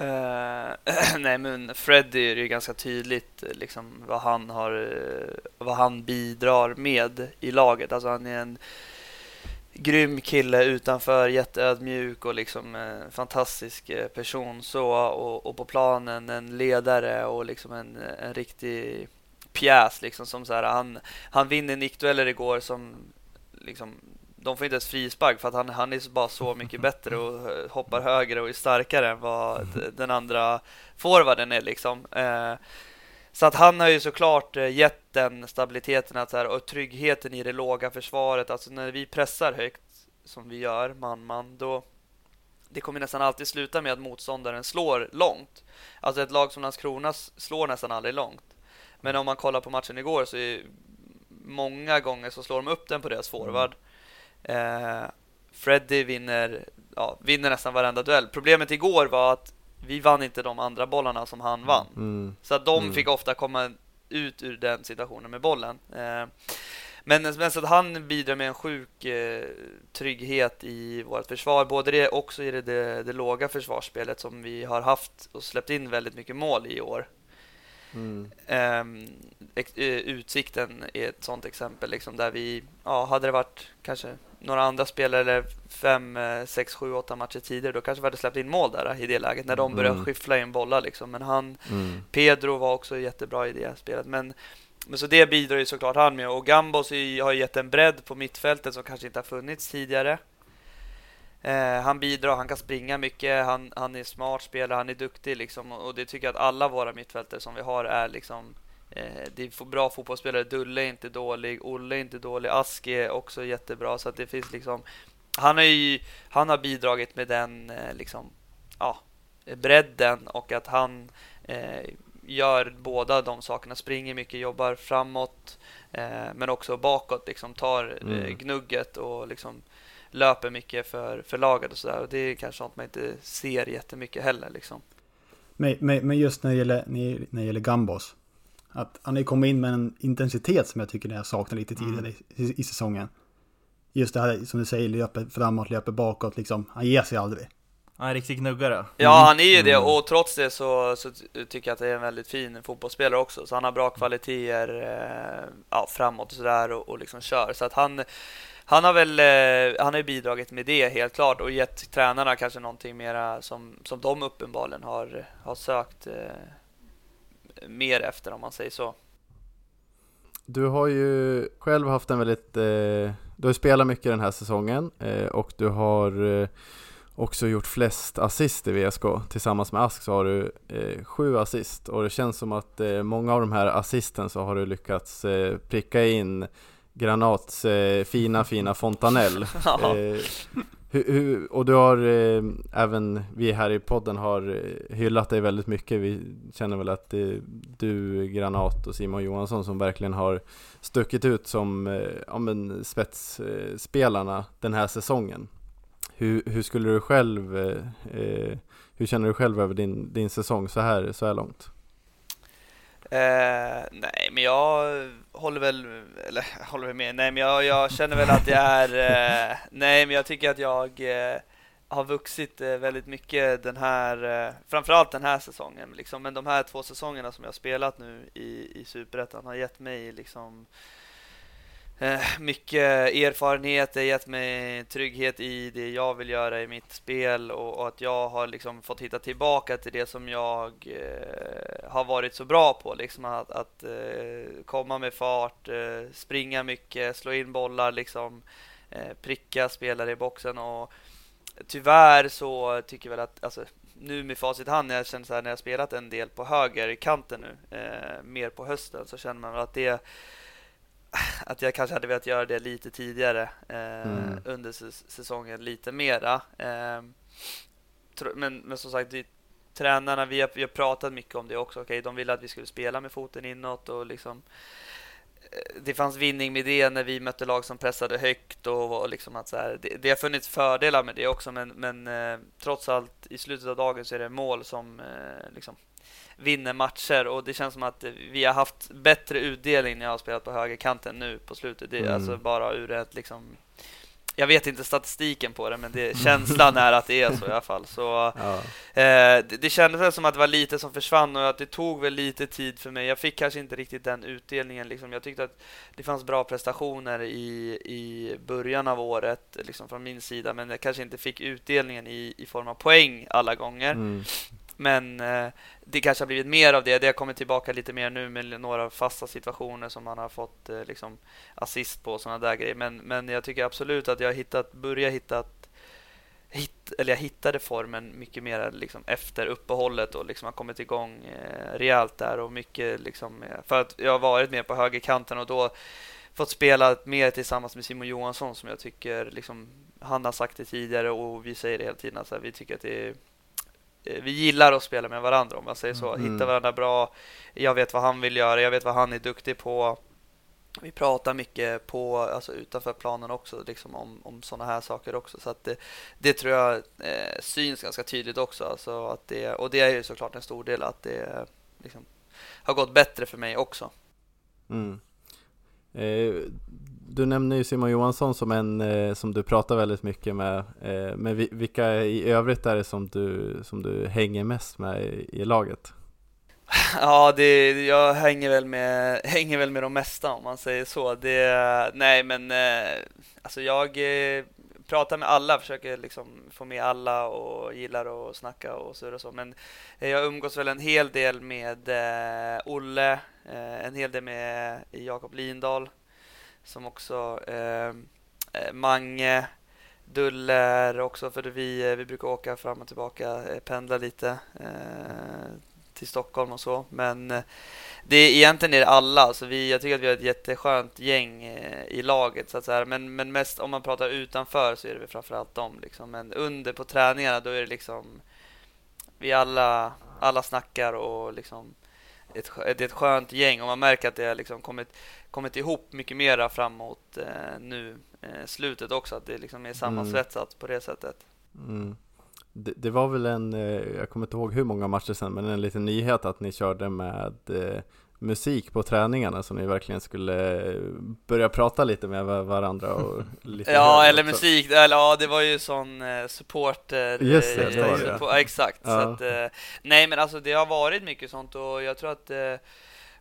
D: Uh, nej men Freddy är ju ganska tydligt eh, liksom vad han har eh, vad han bidrar med i laget. Alltså han är en grym kille utanför, jätteödmjuk och liksom en fantastisk person så och, och på planen en ledare och liksom en, en riktig pjäs liksom som så här, han, han vinner nickdueller igår som liksom de får inte ens frispark för att han, han är bara så mycket bättre och eh, hoppar högre och är starkare än vad den andra forwarden är liksom. Eh, så att han har ju såklart eh, gett den stabiliteten att så här, och tryggheten i det låga försvaret. Alltså när vi pressar högt som vi gör, man-man, då det kommer nästan alltid sluta med att motståndaren slår långt. Alltså ett lag som Landskrona slår nästan aldrig långt. Men om man kollar på matchen igår så är många gånger så slår de upp den på deras forward. Eh, Freddy vinner, ja, vinner nästan varenda duell. Problemet igår var att vi vann inte de andra bollarna som han vann. Mm. Så att de mm. fick ofta komma ut ur den situationen med bollen. Eh, men, men så att han bidrar med en sjuk eh, trygghet i vårt försvar. Både det också i det, det, det, låga försvarsspelet som vi har haft och släppt in väldigt mycket mål i år. Mm. Utsikten är ett sånt exempel liksom, där vi, ja, hade det varit kanske några andra spelare eller fem, eh, sex, sju, åtta matcher tidigare då kanske vi hade släppt in mål där i det läget när de började mm. skiffla in bollar liksom. Men han, mm. Pedro var också jättebra i det spelet. Men, men så det bidrar ju såklart han med. Och Gambos har gett en bredd på mittfältet som kanske inte har funnits tidigare. Eh, han bidrar, han kan springa mycket, han, han är smart spelare, han är duktig liksom. Och det tycker jag att alla våra mittfältare som vi har är liksom Eh, det är bra fotbollsspelare. Dulle är inte dålig. Olle är inte dålig. Aski är också jättebra. Så att det finns liksom... Han har ju han har bidragit med den eh, liksom, ja, bredden och att han eh, gör båda de sakerna. Springer mycket, jobbar framåt eh, men också bakåt. Liksom, tar eh, mm. gnugget och liksom löper mycket för, för laget och sådär. Och det är kanske sånt man inte ser jättemycket heller. Liksom.
B: Men, men, men just när det gäller, när det gäller Gambos. Att han har kommit in med en intensitet som jag tycker jag saknar lite tidigare mm. i, i, säsongen. Just det här som du säger, löper framåt, löper bakåt liksom. Han ger sig aldrig.
A: Han är riktig knuggare. Mm.
D: Ja, han är ju det och trots det så, så tycker jag att det är en väldigt fin fotbollsspelare också. Så han har bra kvaliteter eh, ja, framåt och sådär och, och liksom kör. Så att han, han har väl eh, han har bidragit med det helt klart och gett tränarna kanske någonting mera som, som de uppenbarligen har, har sökt eh, mer efter om man säger så.
C: Du har ju själv haft en väldigt, eh, du har spelat mycket den här säsongen eh, och du har eh, också gjort flest assist i VSK. Tillsammans med Ask så har du eh, sju assist och det känns som att eh, många av de här assisten så har du lyckats eh, pricka in Granats fina fina fontanell. Hur, hur, och du har eh, även vi här i podden har eh, hyllat dig väldigt mycket. Vi känner väl att är du, Granat och Simon Johansson som verkligen har stuckit ut som eh, ja, men spetsspelarna den här säsongen. Hur, hur skulle du själv, eh, eh, hur känner du själv över din, din säsong så här, så här långt?
D: Eh, nej, men jag håller väl, eller håller väl med, nej men jag, jag känner väl att jag är, eh, nej men jag tycker att jag eh, har vuxit eh, väldigt mycket den här, eh, framförallt den här säsongen liksom, men de här två säsongerna som jag spelat nu i, i Superettan har gett mig liksom Eh, Eh, mycket erfarenhet, det har gett mig trygghet i det jag vill göra i mitt spel och, och att jag har liksom fått hitta tillbaka till det som jag eh, har varit så bra på. Liksom att, att eh, komma med fart, eh, springa mycket, slå in bollar, liksom, eh, pricka spelare i boxen. Och tyvärr så tycker jag väl att alltså, nu med facit i hand, när jag känner så här, när jag spelat en del på höger kanten nu, eh, mer på hösten, så känner man väl att det att jag kanske hade velat göra det lite tidigare eh, mm. under säsongen, lite mera. Eh, men, men som sagt, det, tränarna, vi har, vi har pratat mycket om det också. Okay, de ville att vi skulle spela med foten inåt och liksom eh, det fanns vinning med det när vi mötte lag som pressade högt och, och liksom att så här, det, det har funnits fördelar med det också men, men eh, trots allt i slutet av dagen så är det mål som eh, liksom vinner matcher och det känns som att vi har haft bättre utdelning när jag har spelat på högerkanten nu på slutet. Det är mm. alltså bara ur ett liksom jag vet inte statistiken på det, men det, känslan är att det är så i alla fall. Så, ja. eh, det, det kändes som att det var lite som försvann och att det tog väl lite tid för mig. Jag fick kanske inte riktigt den utdelningen. Liksom. Jag tyckte att det fanns bra prestationer i, i början av året liksom från min sida, men jag kanske inte fick utdelningen i, i form av poäng alla gånger. Mm. Men eh, det kanske har blivit mer av det. Det har kommit tillbaka lite mer nu med några fasta situationer som man har fått eh, liksom, assist på och sådana där grejer. Men, men jag tycker absolut att jag har hittat, börjat hitta Hitt, eller jag hittade formen mycket mer liksom efter uppehållet och liksom har kommit igång eh, rejält där och mycket liksom, eh, för att jag har varit mer på högerkanten och då fått spela mer tillsammans med Simon Johansson som jag tycker liksom, han har sagt det tidigare och vi säger det hela tiden. Alltså, vi tycker att det är vi gillar att spela med varandra om man säger så. Mm. Hitta varandra bra. Jag vet vad han vill göra. Jag vet vad han är duktig på. Vi pratar mycket på, alltså utanför planen också, liksom om, om sådana här saker också. Så att det, det tror jag eh, syns ganska tydligt också. Alltså att det, och det är ju såklart en stor del att det liksom, har gått bättre för mig också.
C: Mm. Eh, du nämner ju Simon Johansson som en eh, som du pratar väldigt mycket med. Eh, men vilka i övrigt är det som du, som du hänger mest med i, laget?
D: Ja, det, jag hänger väl, med, hänger väl med de mesta om man säger så. Det, nej, men alltså jag pratar med alla, försöker liksom få med alla och gillar att snacka och så och så. Men jag umgås väl en hel del med eh, Olle, Eh, en hel del med Jakob Lindahl som också eh, eh, Mange, Duller också för vi, vi brukar åka fram och tillbaka, pendla lite till Stockholm och så. Men det är egentligen är det alla. så vi, jag tycker att vi har ett jätteskönt gäng i laget. Så att säga. Men, men mest om man pratar utanför så är det framförallt dem. Liksom. Men under på träningarna då är det liksom vi alla, alla snackar och liksom ett, det är ett skönt gäng och man märker att det har liksom kommit, kommit ihop mycket mera framåt eh, nu eh, slutet också. Att det liksom är sammansvetsat mm. på det sättet.
C: Mm. Det, det, var väl en, eh, jag kommer inte ihåg hur många matcher sen, men en liten nyhet att ni körde med eh, musik på träningarna så ni verkligen skulle eh, börja prata lite med varandra och lite
D: Ja, eller också. musik, eller ja det var ju sån eh, supporter
C: Just det, det var det.
D: På, ja, exakt, ja. Så att, eh, nej men alltså det har varit mycket sånt och jag tror att eh,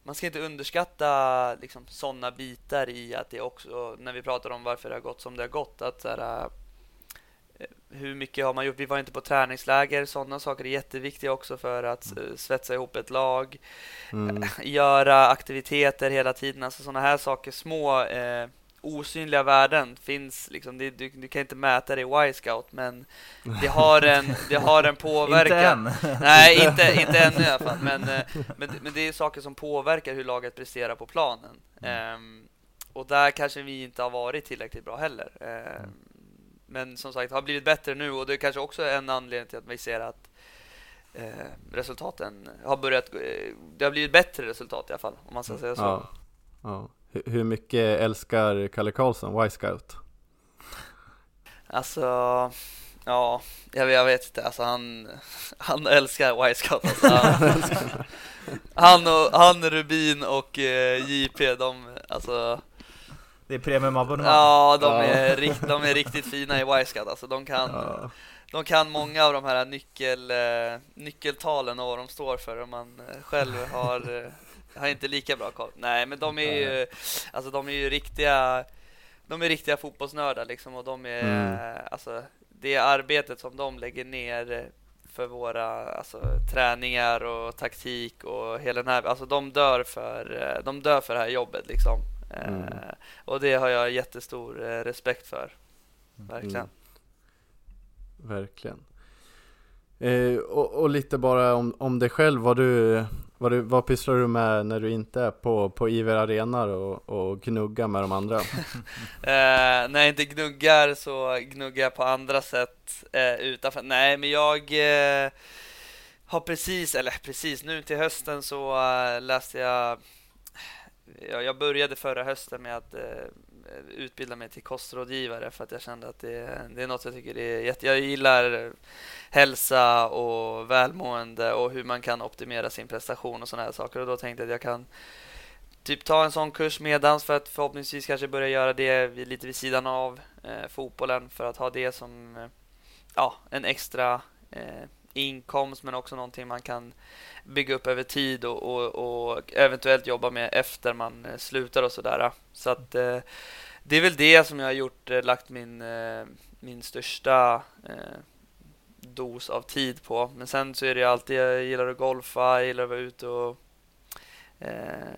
D: man ska inte underskatta liksom, sådana bitar i att det också, när vi pratar om varför det har gått som det har gått, att så här, hur mycket har man gjort? Vi var inte på träningsläger. Sådana saker är jätteviktiga också för att mm. svetsa ihop ett lag. Mm. Göra aktiviteter hela tiden. Alltså sådana här saker, små eh, osynliga värden finns liksom. Det, du, du, kan inte mäta det i Y-scout, men det har en, det har en påverkan.
A: inte
D: än. Nej, inte, inte ännu i alla fall. Men, eh, men, men det är saker som påverkar hur laget presterar på planen. Mm. Um, och där kanske vi inte har varit tillräckligt bra heller. Um, men som sagt, har blivit bättre nu och det är kanske också en anledning till att vi ser att eh, resultaten har börjat, eh, det har blivit bättre resultat i alla fall, om man ska säga så.
C: Ja, ja. Hur mycket älskar Kalle Karlsson Y-scout?
D: Alltså, ja, jag, jag vet inte. Alltså han, han älskar Y-scout. Alltså, han, han, och, han, Rubin och eh, JP, de, alltså
A: det är premiumabonnemang.
D: Ja, de är, rikt, de är riktigt fina i Wisecat. Alltså, de, kan, ja. de kan många av de här nyckel, eh, nyckeltalen och vad de står för. Om man eh, själv har, eh, har inte lika bra koll. Nej, men de är ju, alltså, de är ju riktiga, de är riktiga fotbollsnördar liksom, och de är, mm. alltså, det arbetet som de lägger ner för våra alltså, träningar och taktik och hela den här, alltså de dör för, de dör för det här jobbet liksom. Mm. Eh, och det har jag jättestor eh, respekt för. Verkligen. Mm.
C: Verkligen. Eh, och, och, lite bara om, om dig själv, vad, du, vad, du, vad pysslar du med när du inte är på, på Iver Arena och, och gnuggar med de andra?
D: eh, när jag inte gnuggar så gnuggar jag på andra sätt eh, utanför. Nej, men jag eh, har precis, eller precis nu till hösten så läste jag jag började förra hösten med att eh, utbilda mig till kostrådgivare för att jag kände att det, det är något jag tycker är jätte... Jag gillar hälsa och välmående och hur man kan optimera sin prestation och sådana här saker. Och då tänkte jag att jag kan typ ta en sån kurs medans för att förhoppningsvis kanske börja göra det lite vid sidan av eh, fotbollen för att ha det som eh, ja, en extra eh, inkomst men också någonting man kan bygga upp över tid och, och, och eventuellt jobba med efter man eh, slutar och sådär. Så att eh, det är väl det som jag har gjort, eh, lagt min, eh, min största dos av tid på. Men sen så är det alltid, jag gillar att golfa, jag gillar att vara ute och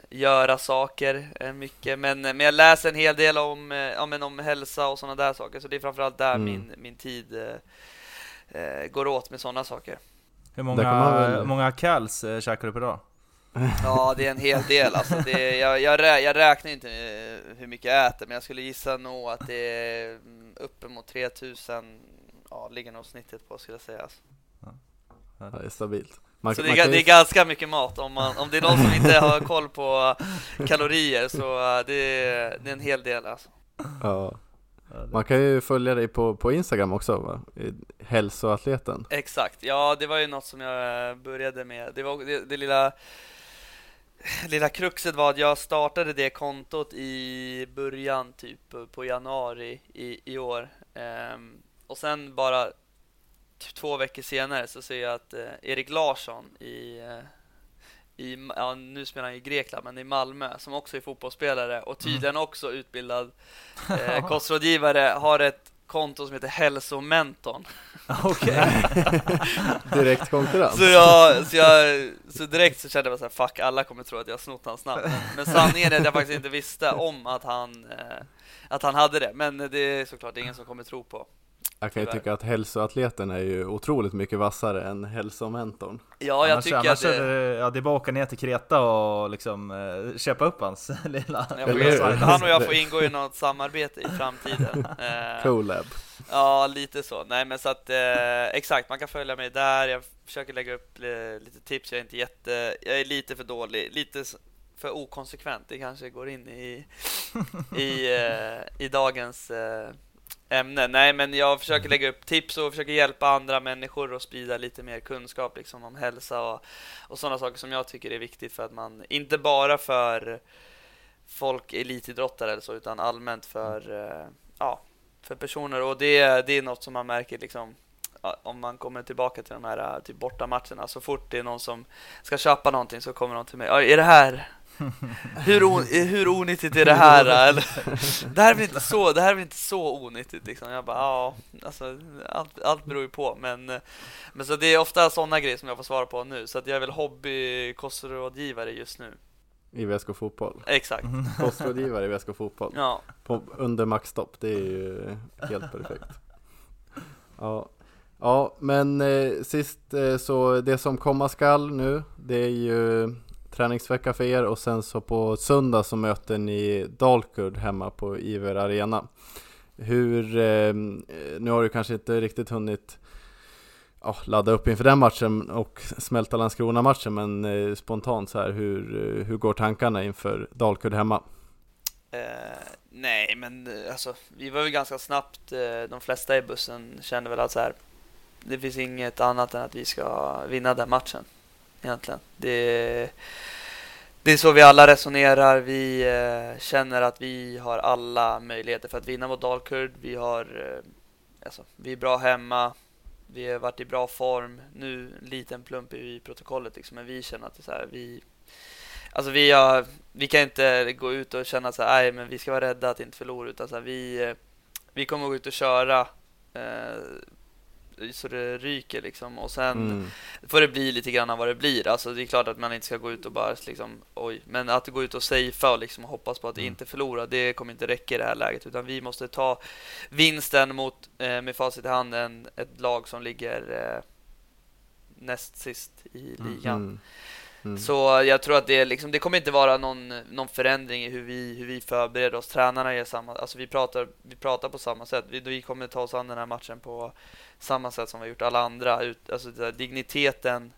D: göra saker mycket. Men, men jag läser en hel del om, ja, men om hälsa och sådana där saker. Så det är framförallt där mm. min, min tid går åt med sådana saker.
A: Hur många, väl... många calls eh, käkar du per dag?
D: Ja, det är en hel del. Alltså det, jag, jag, rä, jag räknar inte eh, hur mycket jag äter, men jag skulle gissa nog att det är mm, uppemot 3000, ja, ligger nog snittet på skulle jag säga. Alltså.
C: Ja, det är stabilt.
D: Man, så det är, det är, ganska mycket mat. Om, man, om det är någon som inte har koll på kalorier så eh, det är, det är en hel del alltså.
C: Ja. Man kan ju följa dig på, på Instagram också va? Hälsoatleten.
D: Exakt, ja det var ju något som jag började med. Det var det, det lilla Lilla kruxet var att jag startade det kontot i början typ på januari i, i år. Ehm, Och sen bara typ två veckor senare så ser jag att eh, Erik Larsson i, eh, i, ja, nu spelar han i Grekland, men i Malmö, som också är fotbollsspelare och tydligen mm. också utbildad eh, kostrådgivare, har ett konto som heter Hälsomentorn.
A: Okej.
C: direkt konkurrens.
D: Så, jag, så, jag, så direkt så kände jag så här, fuck, alla kommer tro att jag har snott hans namn. Men sanningen är att jag faktiskt inte visste om att han, eh, att han hade det. Men det är såklart ingen som kommer tro på.
C: Jag kan ju tycka att hälsoatleten är ju otroligt mycket vassare än hälsomentorn.
D: Ja, jag annars, tycker
A: annars
D: att
A: det... Är, ja, det är bara att åka ner till Kreta och liksom eh, köpa upp hans lilla...
D: Ja, han och jag får ingå i något samarbete i framtiden.
C: Eh, Colab.
D: Ja, lite så. Nej, men så att eh, exakt, man kan följa mig där. Jag försöker lägga upp eh, lite tips. Jag är inte jätte, jag är lite för dålig, lite för okonsekvent. Det kanske går in i i, eh, i dagens eh, ämne. Nej, men jag försöker lägga upp tips och försöker hjälpa andra människor och sprida lite mer kunskap liksom, om hälsa och, och sådana saker som jag tycker är viktigt för att man, inte bara för folk, elitidrottare eller så, utan allmänt för, eh, ja, för personer. Och det, det är något som man märker liksom, om man kommer tillbaka till de här typ bortamatcherna. Så fort det är någon som ska köpa någonting så kommer de till mig. Är det här hur, on, hur onyttigt är det här? Eller? Det här är väl inte så, det här är väl inte så onyttigt liksom. Jag bara, ja, alltså, allt, allt beror ju på. Men, men så det är ofta sådana grejer som jag får svara på nu. Så att jag är väl hobbykostrådgivare just nu.
C: I VSK Fotboll?
D: Exakt.
C: Kostrådgivare i VSK Fotboll?
D: Ja.
C: På, under maxstopp, det är ju helt perfekt. Ja. Ja, men eh, sist eh, så det som komma skall nu, det är ju träningsvecka för er och sen så på söndag så möter ni Dalkurd hemma på Iver Arena. Hur, eh, nu har du kanske inte riktigt hunnit ja, ladda upp inför den matchen och smälta Landskrona-matchen men eh, spontant så här, hur, eh, hur går tankarna inför Dalkurd hemma?
D: Eh, nej, men eh, alltså, vi var ju ganska snabbt, eh, de flesta i bussen kände väl att så här, det finns inget annat än att vi ska vinna den matchen egentligen. Det, det är så vi alla resonerar. Vi eh, känner att vi har alla möjligheter för att vinna mot Dalkurd. Vi, har, eh, alltså, vi är bra hemma. Vi har varit i bra form. Nu en liten plump i protokollet liksom, men vi känner att det är så här, vi Alltså vi, har, vi kan inte gå ut och känna så här, men vi ska vara rädda att inte förlora utan så här, vi, eh, vi kommer gå ut och köra eh, så det ryker liksom och sen mm. får det bli lite grann vad det blir. Alltså det är klart att man inte ska gå ut och bara liksom oj, men att gå ut och safea och liksom hoppas på att mm. inte förlora, det kommer inte räcka i det här läget utan vi måste ta vinsten mot eh, med facit i handen ett lag som ligger eh, näst sist i mm. ligan. Mm. Mm. Så jag tror att det, liksom, det kommer inte vara någon, någon förändring i hur vi, hur vi förbereder oss. Tränarna är samma, alltså vi pratar, vi pratar på samma sätt. Vi, vi kommer ta oss an den här matchen på samma sätt som vi har gjort alla andra. Ut, alltså där, digniteten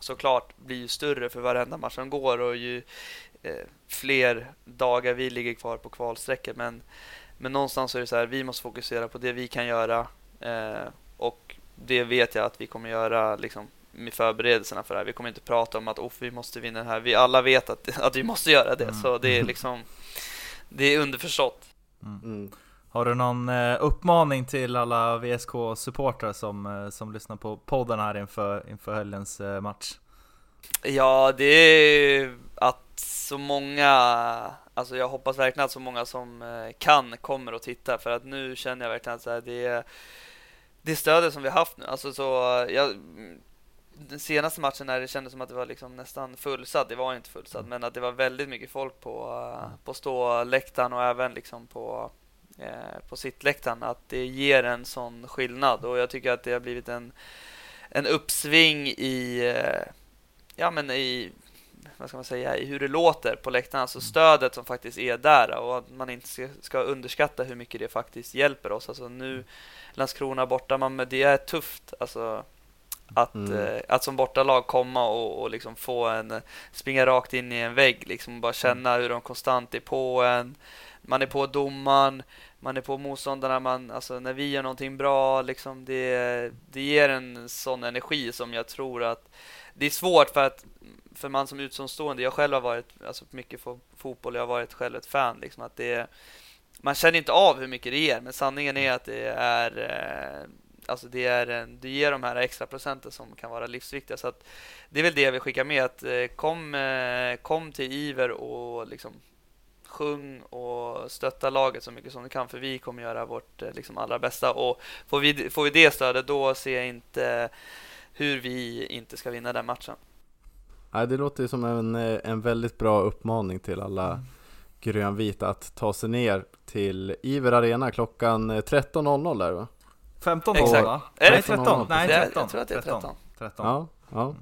D: såklart blir ju större för varenda match som går och ju eh, fler dagar vi ligger kvar på kvalsträcket. Men, men någonstans är det så här, vi måste fokusera på det vi kan göra eh, och det vet jag att vi kommer göra liksom, med förberedelserna för det här. Vi kommer inte prata om att oh, vi måste vinna det här. Vi alla vet att, att vi måste göra det, mm. så det är liksom det är underförstått.
A: Mm. Mm. Har du någon eh, uppmaning till alla VSK-supportrar som, eh, som lyssnar på podden här inför, inför helgens eh, match?
D: Ja, det är att så många, alltså jag hoppas verkligen att så många som kan kommer och titta för att nu känner jag verkligen att det är det stödet som vi har haft nu, alltså så jag, den senaste matchen när det kändes som att det var liksom nästan fullsatt, det var inte fullsatt, men att det var väldigt mycket folk på, eh, på ståläktaren och även liksom på Eh, på sittläktaren att det ger en sån skillnad och jag tycker att det har blivit en, en uppsving i eh, ja men i vad ska man säga, i hur det låter på läktaren, alltså stödet som faktiskt är där och att man inte ska, ska underskatta hur mycket det faktiskt hjälper oss. Alltså nu Landskrona borta, man, det är tufft alltså att, mm. eh, att som bortalag komma och, och liksom få en springa rakt in i en vägg liksom bara känna hur de konstant är på en man är på domaren, man är på motståndarna, man, alltså när vi gör någonting bra, liksom det, det ger en sån energi som jag tror att det är svårt för att för man som utomstående, jag själv har varit alltså mycket för fotboll, jag har varit själv ett fan liksom att det man känner inte av hur mycket det ger, men sanningen är att det är eh, alltså det, är en, det ger de här extra procenten som kan vara livsviktiga. Så att det är väl det jag vill skicka med. Att eh, kom, eh, kom till Iver och liksom sjung och stötta laget så mycket som du kan för vi kommer göra vårt eh, liksom, allra bästa. Och får vi, får vi det stödet då ser jag inte hur vi inte ska vinna den matchen.
C: Nej, det låter som en, en väldigt bra uppmaning till alla mm. grönvita att ta sig ner till Iver Arena klockan 13.00 där va?
A: 15 Exakt. va?
D: Är det 13?
A: Nej, 13.
D: Jag tror att det är 13.
C: 13. Ja, ja.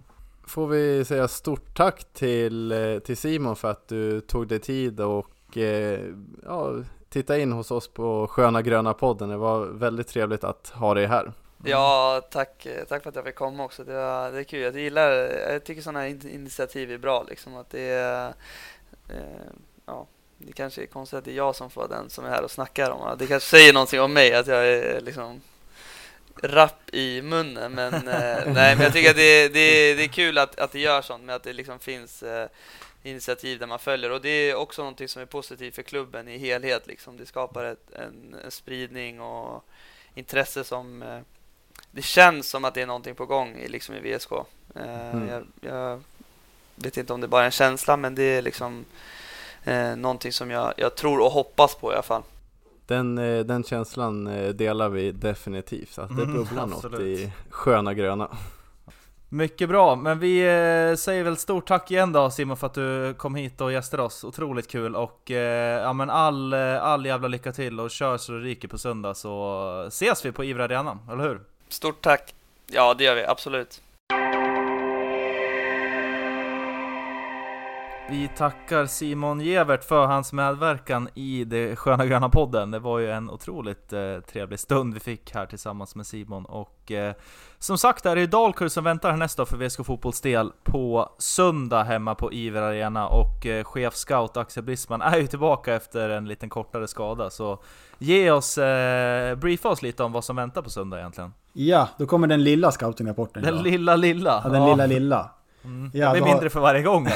C: Får vi säga stort tack till, eh, till Simon för att du tog dig tid och eh, ja, titta in hos oss på Sköna Gröna podden. Det var väldigt trevligt att ha dig här.
D: Ja, tack, tack för att jag fick komma också. Det, var, det är kul. Jag gillar, jag tycker sådana initiativ är bra liksom. Att det är, eh, ja, det kanske är konstigt att det är jag som får den som är här och snackar om det. kanske säger någonting om mig, att jag är liksom rapp i munnen. Men, eh, nej, men jag tycker att det, det, det är kul att, att det gör sånt, med att det liksom finns eh, initiativ där man följer. Och det är också någonting som är positivt för klubben i helhet. Liksom. Det skapar ett, en, en spridning och intresse som eh, det känns som att det är någonting på gång i, liksom i VSK. Eh, mm. Jag, jag, vet inte om det bara är en känsla, men det är liksom eh, någonting som jag, jag tror och hoppas på i alla fall.
C: Den, eh, den känslan eh, delar vi definitivt, att det mm, bubblar mm, något i sköna gröna.
A: Mycket bra, men vi eh, säger väl stort tack igen då Simon för att du kom hit och gästade oss. Otroligt kul och ja men all, all jävla lycka till och kör så det ryker på söndag så ses vi på Ivra Arena, eller hur?
D: Stort tack! Ja, det gör vi absolut.
A: Vi tackar Simon Gevert för hans medverkan i det Sköna Gröna podden. Det var ju en otroligt eh, trevlig stund vi fick här tillsammans med Simon. Och eh, som sagt är det Dalkurd som väntar härnäst då för VSK Fotbolls del på söndag hemma på Iver Arena. Och eh, chefscout Axel Brisman är ju tillbaka efter en liten kortare skada. Så ge oss, eh, briefa oss lite om vad som väntar på söndag egentligen.
B: Ja, då kommer den lilla scoutingrapporten
A: Den idag. lilla lilla?
B: Ja, den ja. lilla lilla.
A: Mm. Ja, det blir mindre har... för varje gång.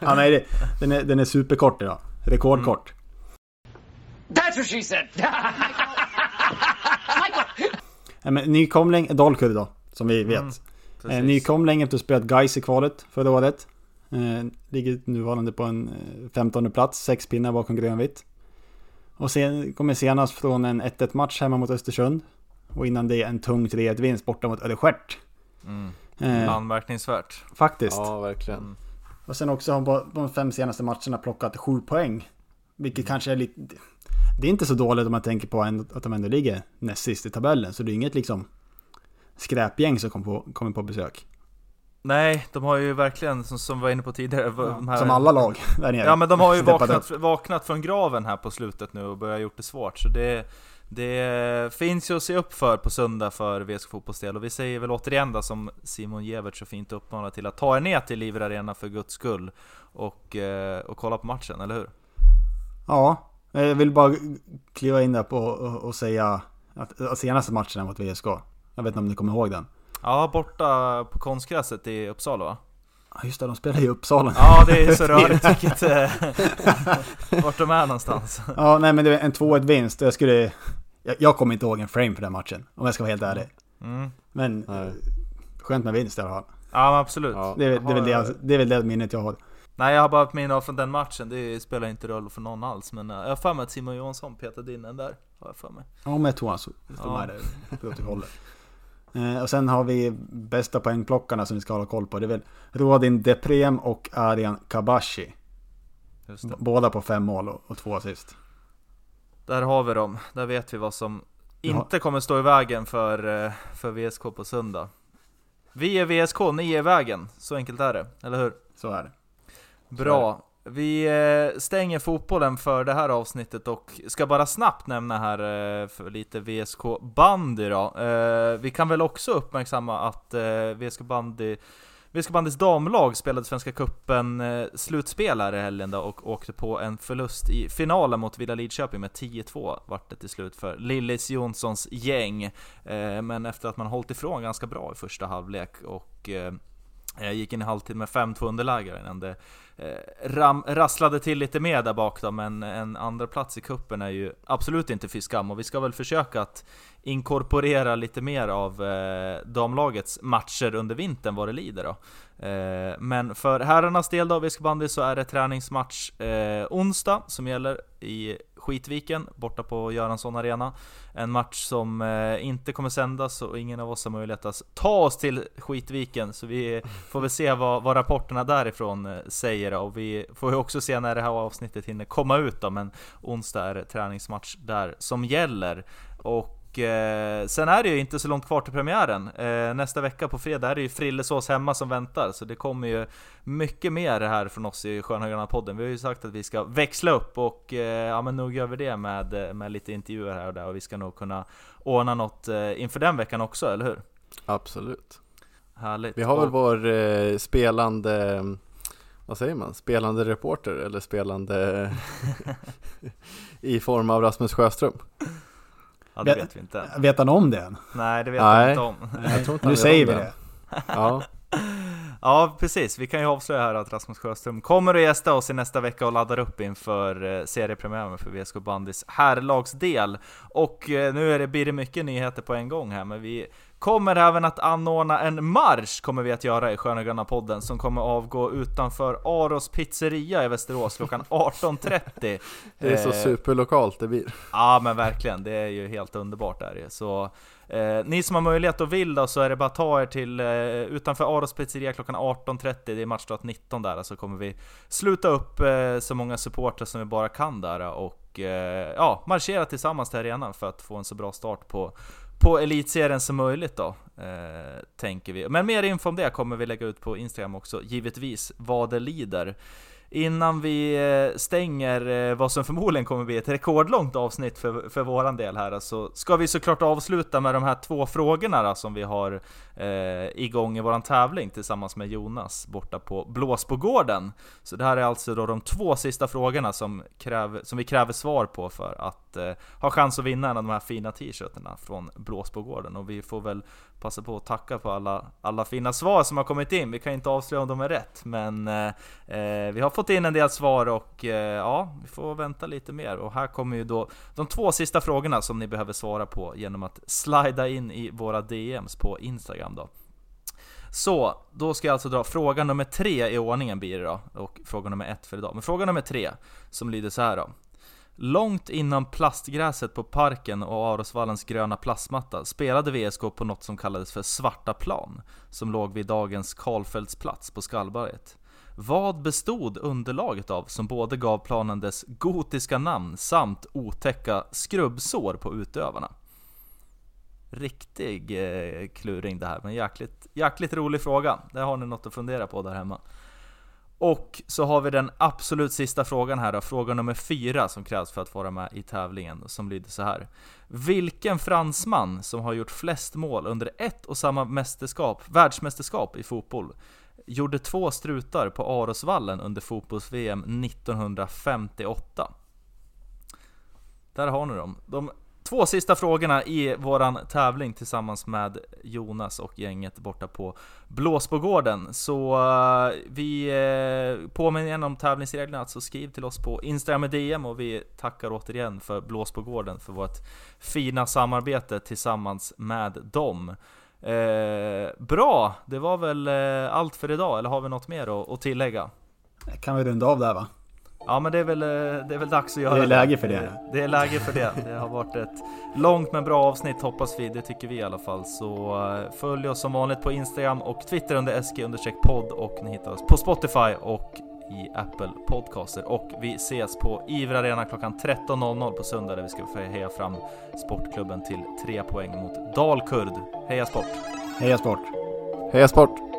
B: ja, nej, den, är, den är superkort idag. Rekordkort. Mm. That's what she said! ja, men nykomling, Dalkurd då, som vi vet. Mm, eh, nykomling efter att ha spelat Gais i kvalet förra året. Eh, ligger nuvarande på en 15 eh, plats, sex pinnar bakom grönvitt. Och sen kommer senast från en 1-1 match hemma mot Östersund. Och innan det en tung 3-1 vinst borta mot Ödeskär.
A: Mm. Eh, Anmärkningsvärt.
B: Faktiskt.
C: Ja, verkligen. Mm.
B: Och sen också har på de fem senaste matcherna plockat sju poäng. Vilket mm. kanske är lite... Det är inte så dåligt om man tänker på att de ändå ligger näst sist i tabellen. Så det är inget liksom skräpgäng som kommer på, kommer på besök.
A: Nej, de har ju verkligen, som, som vi var inne på tidigare,
B: ja, här, Som alla lag där nere.
A: Ja men de har ju vaknat, vaknat från graven här på slutet nu och börjat gjort det svårt. Så det, det finns ju att se upp för på söndag för VSK fotbollsdel och vi säger väl återigen då som Simon Gevert så fint uppmanar till att ta er ner till Liver Arena för guds skull och, eh, och kolla på matchen, eller hur?
B: Ja, jag vill bara kliva in där på och, och säga att senaste matchen mot VSK, jag vet inte om ni kommer ihåg den?
A: Ja, borta på konstgräset i Uppsala va?
B: Ja just det, de spelar i Uppsala.
A: Ja, det är så rörigt vilket... Eh, vart de är någonstans.
B: Ja, nej men det är en 2-1 vinst. Jag skulle... Jag, jag kommer inte ihåg en frame för den matchen, om jag ska vara helt ärlig. Mm. Men nej. skönt med vinst i alla fall.
A: Ja, absolut.
B: Ja. Det, är, det, är väl det, det är väl det minnet jag har.
A: Nej, jag har bara ett minne från den matchen. Det spelar inte roll för någon alls. Men uh, jag har för mig att Simon Johansson petade in den där. Har jag för mig.
B: Ja, men jag tror han stod ja. med där protokollet. Eh, och sen har vi bästa poängplockarna som vi ska hålla koll på. Det är väl Rodin Deprem och Arian Kabashi. Båda på fem mål och, och två assist.
A: Där har vi dem. Där vet vi vad som inte kommer stå i vägen för, eh, för VSK på söndag. Vi är VSK, ni är vägen. Så enkelt är det, eller hur?
B: Så är det.
A: Bra. Vi eh, stänger fotbollen för det här avsnittet och ska bara snabbt nämna här eh, för lite VSK bandy då. Vi kan väl också uppmärksamma att VSK bandy VSK bandys damlag spelade Svenska Cupen eh, slutspel här i helgen då och åkte på en förlust i finalen mot Villa Lidköping med 10-2 vart det till slut för Lillis Jonssons gäng. Eh, men efter att man hållit ifrån ganska bra i första halvlek och eh, jag gick in i halvtid med 5-2 underläge innan det eh, ram, rasslade till lite mer där bak då, men en andra plats i kuppen är ju absolut inte fy skam och vi ska väl försöka att inkorporera lite mer av eh, damlagets matcher under vintern vad det lider då. Eh, men för herrarnas del då, Visk bandy, så är det träningsmatch eh, onsdag som gäller i Skitviken, borta på Göransson Arena. En match som eh, inte kommer sändas och ingen av oss har möjlighet att ta oss till Skitviken, så vi får väl se vad, vad rapporterna därifrån eh, säger och vi får ju också se när det här avsnittet hinner komma ut då, men onsdag är det träningsmatch där som gäller. Och eh, sen är det ju inte så långt kvar till premiären. Eh, nästa vecka på fredag är det ju Frillesås hemma som väntar, så det kommer ju mycket mer här från oss i Skönhögarna podden. Vi har ju sagt att vi ska växla upp och eh, ja men nog gör vi det med, med lite intervjuer här och där och vi ska nog kunna ordna något eh, inför den veckan också, eller hur?
C: Absolut.
A: Härligt.
C: Vi har väl vår eh, spelande vad säger man, spelande reporter eller spelande i form av Rasmus Sjöström?
A: Ja, det vet vi inte.
B: Vet han om det än?
A: Nej, det vet han inte om.
B: Nej, inte nu säger vi det.
C: Ja.
A: ja, precis. Vi kan ju avslöja här att Rasmus Sjöström kommer att gästa oss i nästa vecka och laddar upp inför eh, seriepremiären för VSK Bandys herrlagsdel. Och eh, nu är det, blir det mycket nyheter på en gång här, men vi Kommer även att anordna en marsch, kommer vi att göra i Sköna Gröna podden, som kommer avgå utanför Aros pizzeria i Västerås klockan 18.30.
C: det är så eh, superlokalt det blir.
A: Ja men verkligen, det är ju helt underbart där Så eh, ni som har möjlighet och vill då, så är det bara att ta er till eh, utanför Aros pizzeria klockan 18.30, det är matchstart 19 där, så kommer vi sluta upp eh, så många supportrar som vi bara kan där och eh, ja, marschera tillsammans till arenan för att få en så bra start på på elitserien som möjligt då, eh, tänker vi. Men mer info om det kommer vi lägga ut på Instagram också, givetvis, vad det lider. Innan vi eh, stänger eh, vad som förmodligen kommer bli ett rekordlångt avsnitt för, för våran del här, så ska vi såklart avsluta med de här två frågorna då, som vi har eh, igång i våran tävling tillsammans med Jonas borta på Blåsbogården. Så det här är alltså då de två sista frågorna som, kräver, som vi kräver svar på för att eh, ha chans att vinna en av de här fina t-shirtarna från Blåsbogården. Och vi får väl passa på att tacka på alla, alla fina svar som har kommit in. Vi kan inte avslöja om de är rätt, men eh, eh, vi har fått in en del svar och eh, ja, vi får vänta lite mer. Och här kommer ju då de två sista frågorna som ni behöver svara på genom att slida in i våra DMs på Instagram då. Så, då ska jag alltså dra fråga nummer tre i ordningen blir det då, och fråga nummer ett för idag. Men fråga nummer tre, som lyder så här då. Långt innan plastgräset på parken och Arosvallens gröna plastmatta spelade VSK på något som kallades för Svarta plan, som låg vid dagens Karlfeldtsplats på Skallberget. Vad bestod underlaget av som både gav planen dess gotiska namn samt otäcka skrubbsår på utövarna? Riktig eh, kluring det här, men jäkligt, jäkligt rolig fråga. Det har ni något att fundera på där hemma. Och så har vi den absolut sista frågan här då, fråga nummer fyra som krävs för att vara med i tävlingen, som lyder så här. Vilken fransman som har gjort flest mål under ett och samma mästerskap, världsmästerskap i fotboll gjorde två strutar på Arosvallen under fotbolls-VM 1958? Där har ni dem. De två sista frågorna i våran tävling tillsammans med Jonas och gänget borta på Blåsbogården. Så uh, vi uh, påminner igen om tävlingsreglerna, alltså skriv till oss på Instagram med DM och vi tackar återigen för Blåsbogården för vårt fina samarbete tillsammans med dem. Eh, bra, det var väl eh, allt för idag, eller har vi något mer att, att tillägga?
B: Kan vi runda av där va?
A: Ja men det är, väl, eh, det är väl dags att göra
B: det. är läge för det.
A: Det är läge för det. Det har varit ett långt men bra avsnitt hoppas vi, det tycker vi i alla fall. Så eh, följ oss som vanligt på Instagram och Twitter under sk-podd och ni hittar oss på Spotify och i Apple Podcaster. Och vi ses på Ivra Arena klockan 13.00 på söndag där vi ska heja fram Sportklubben till tre poäng mot Dalkurd. Heja Sport!
B: Heja Sport!
C: Heja Sport!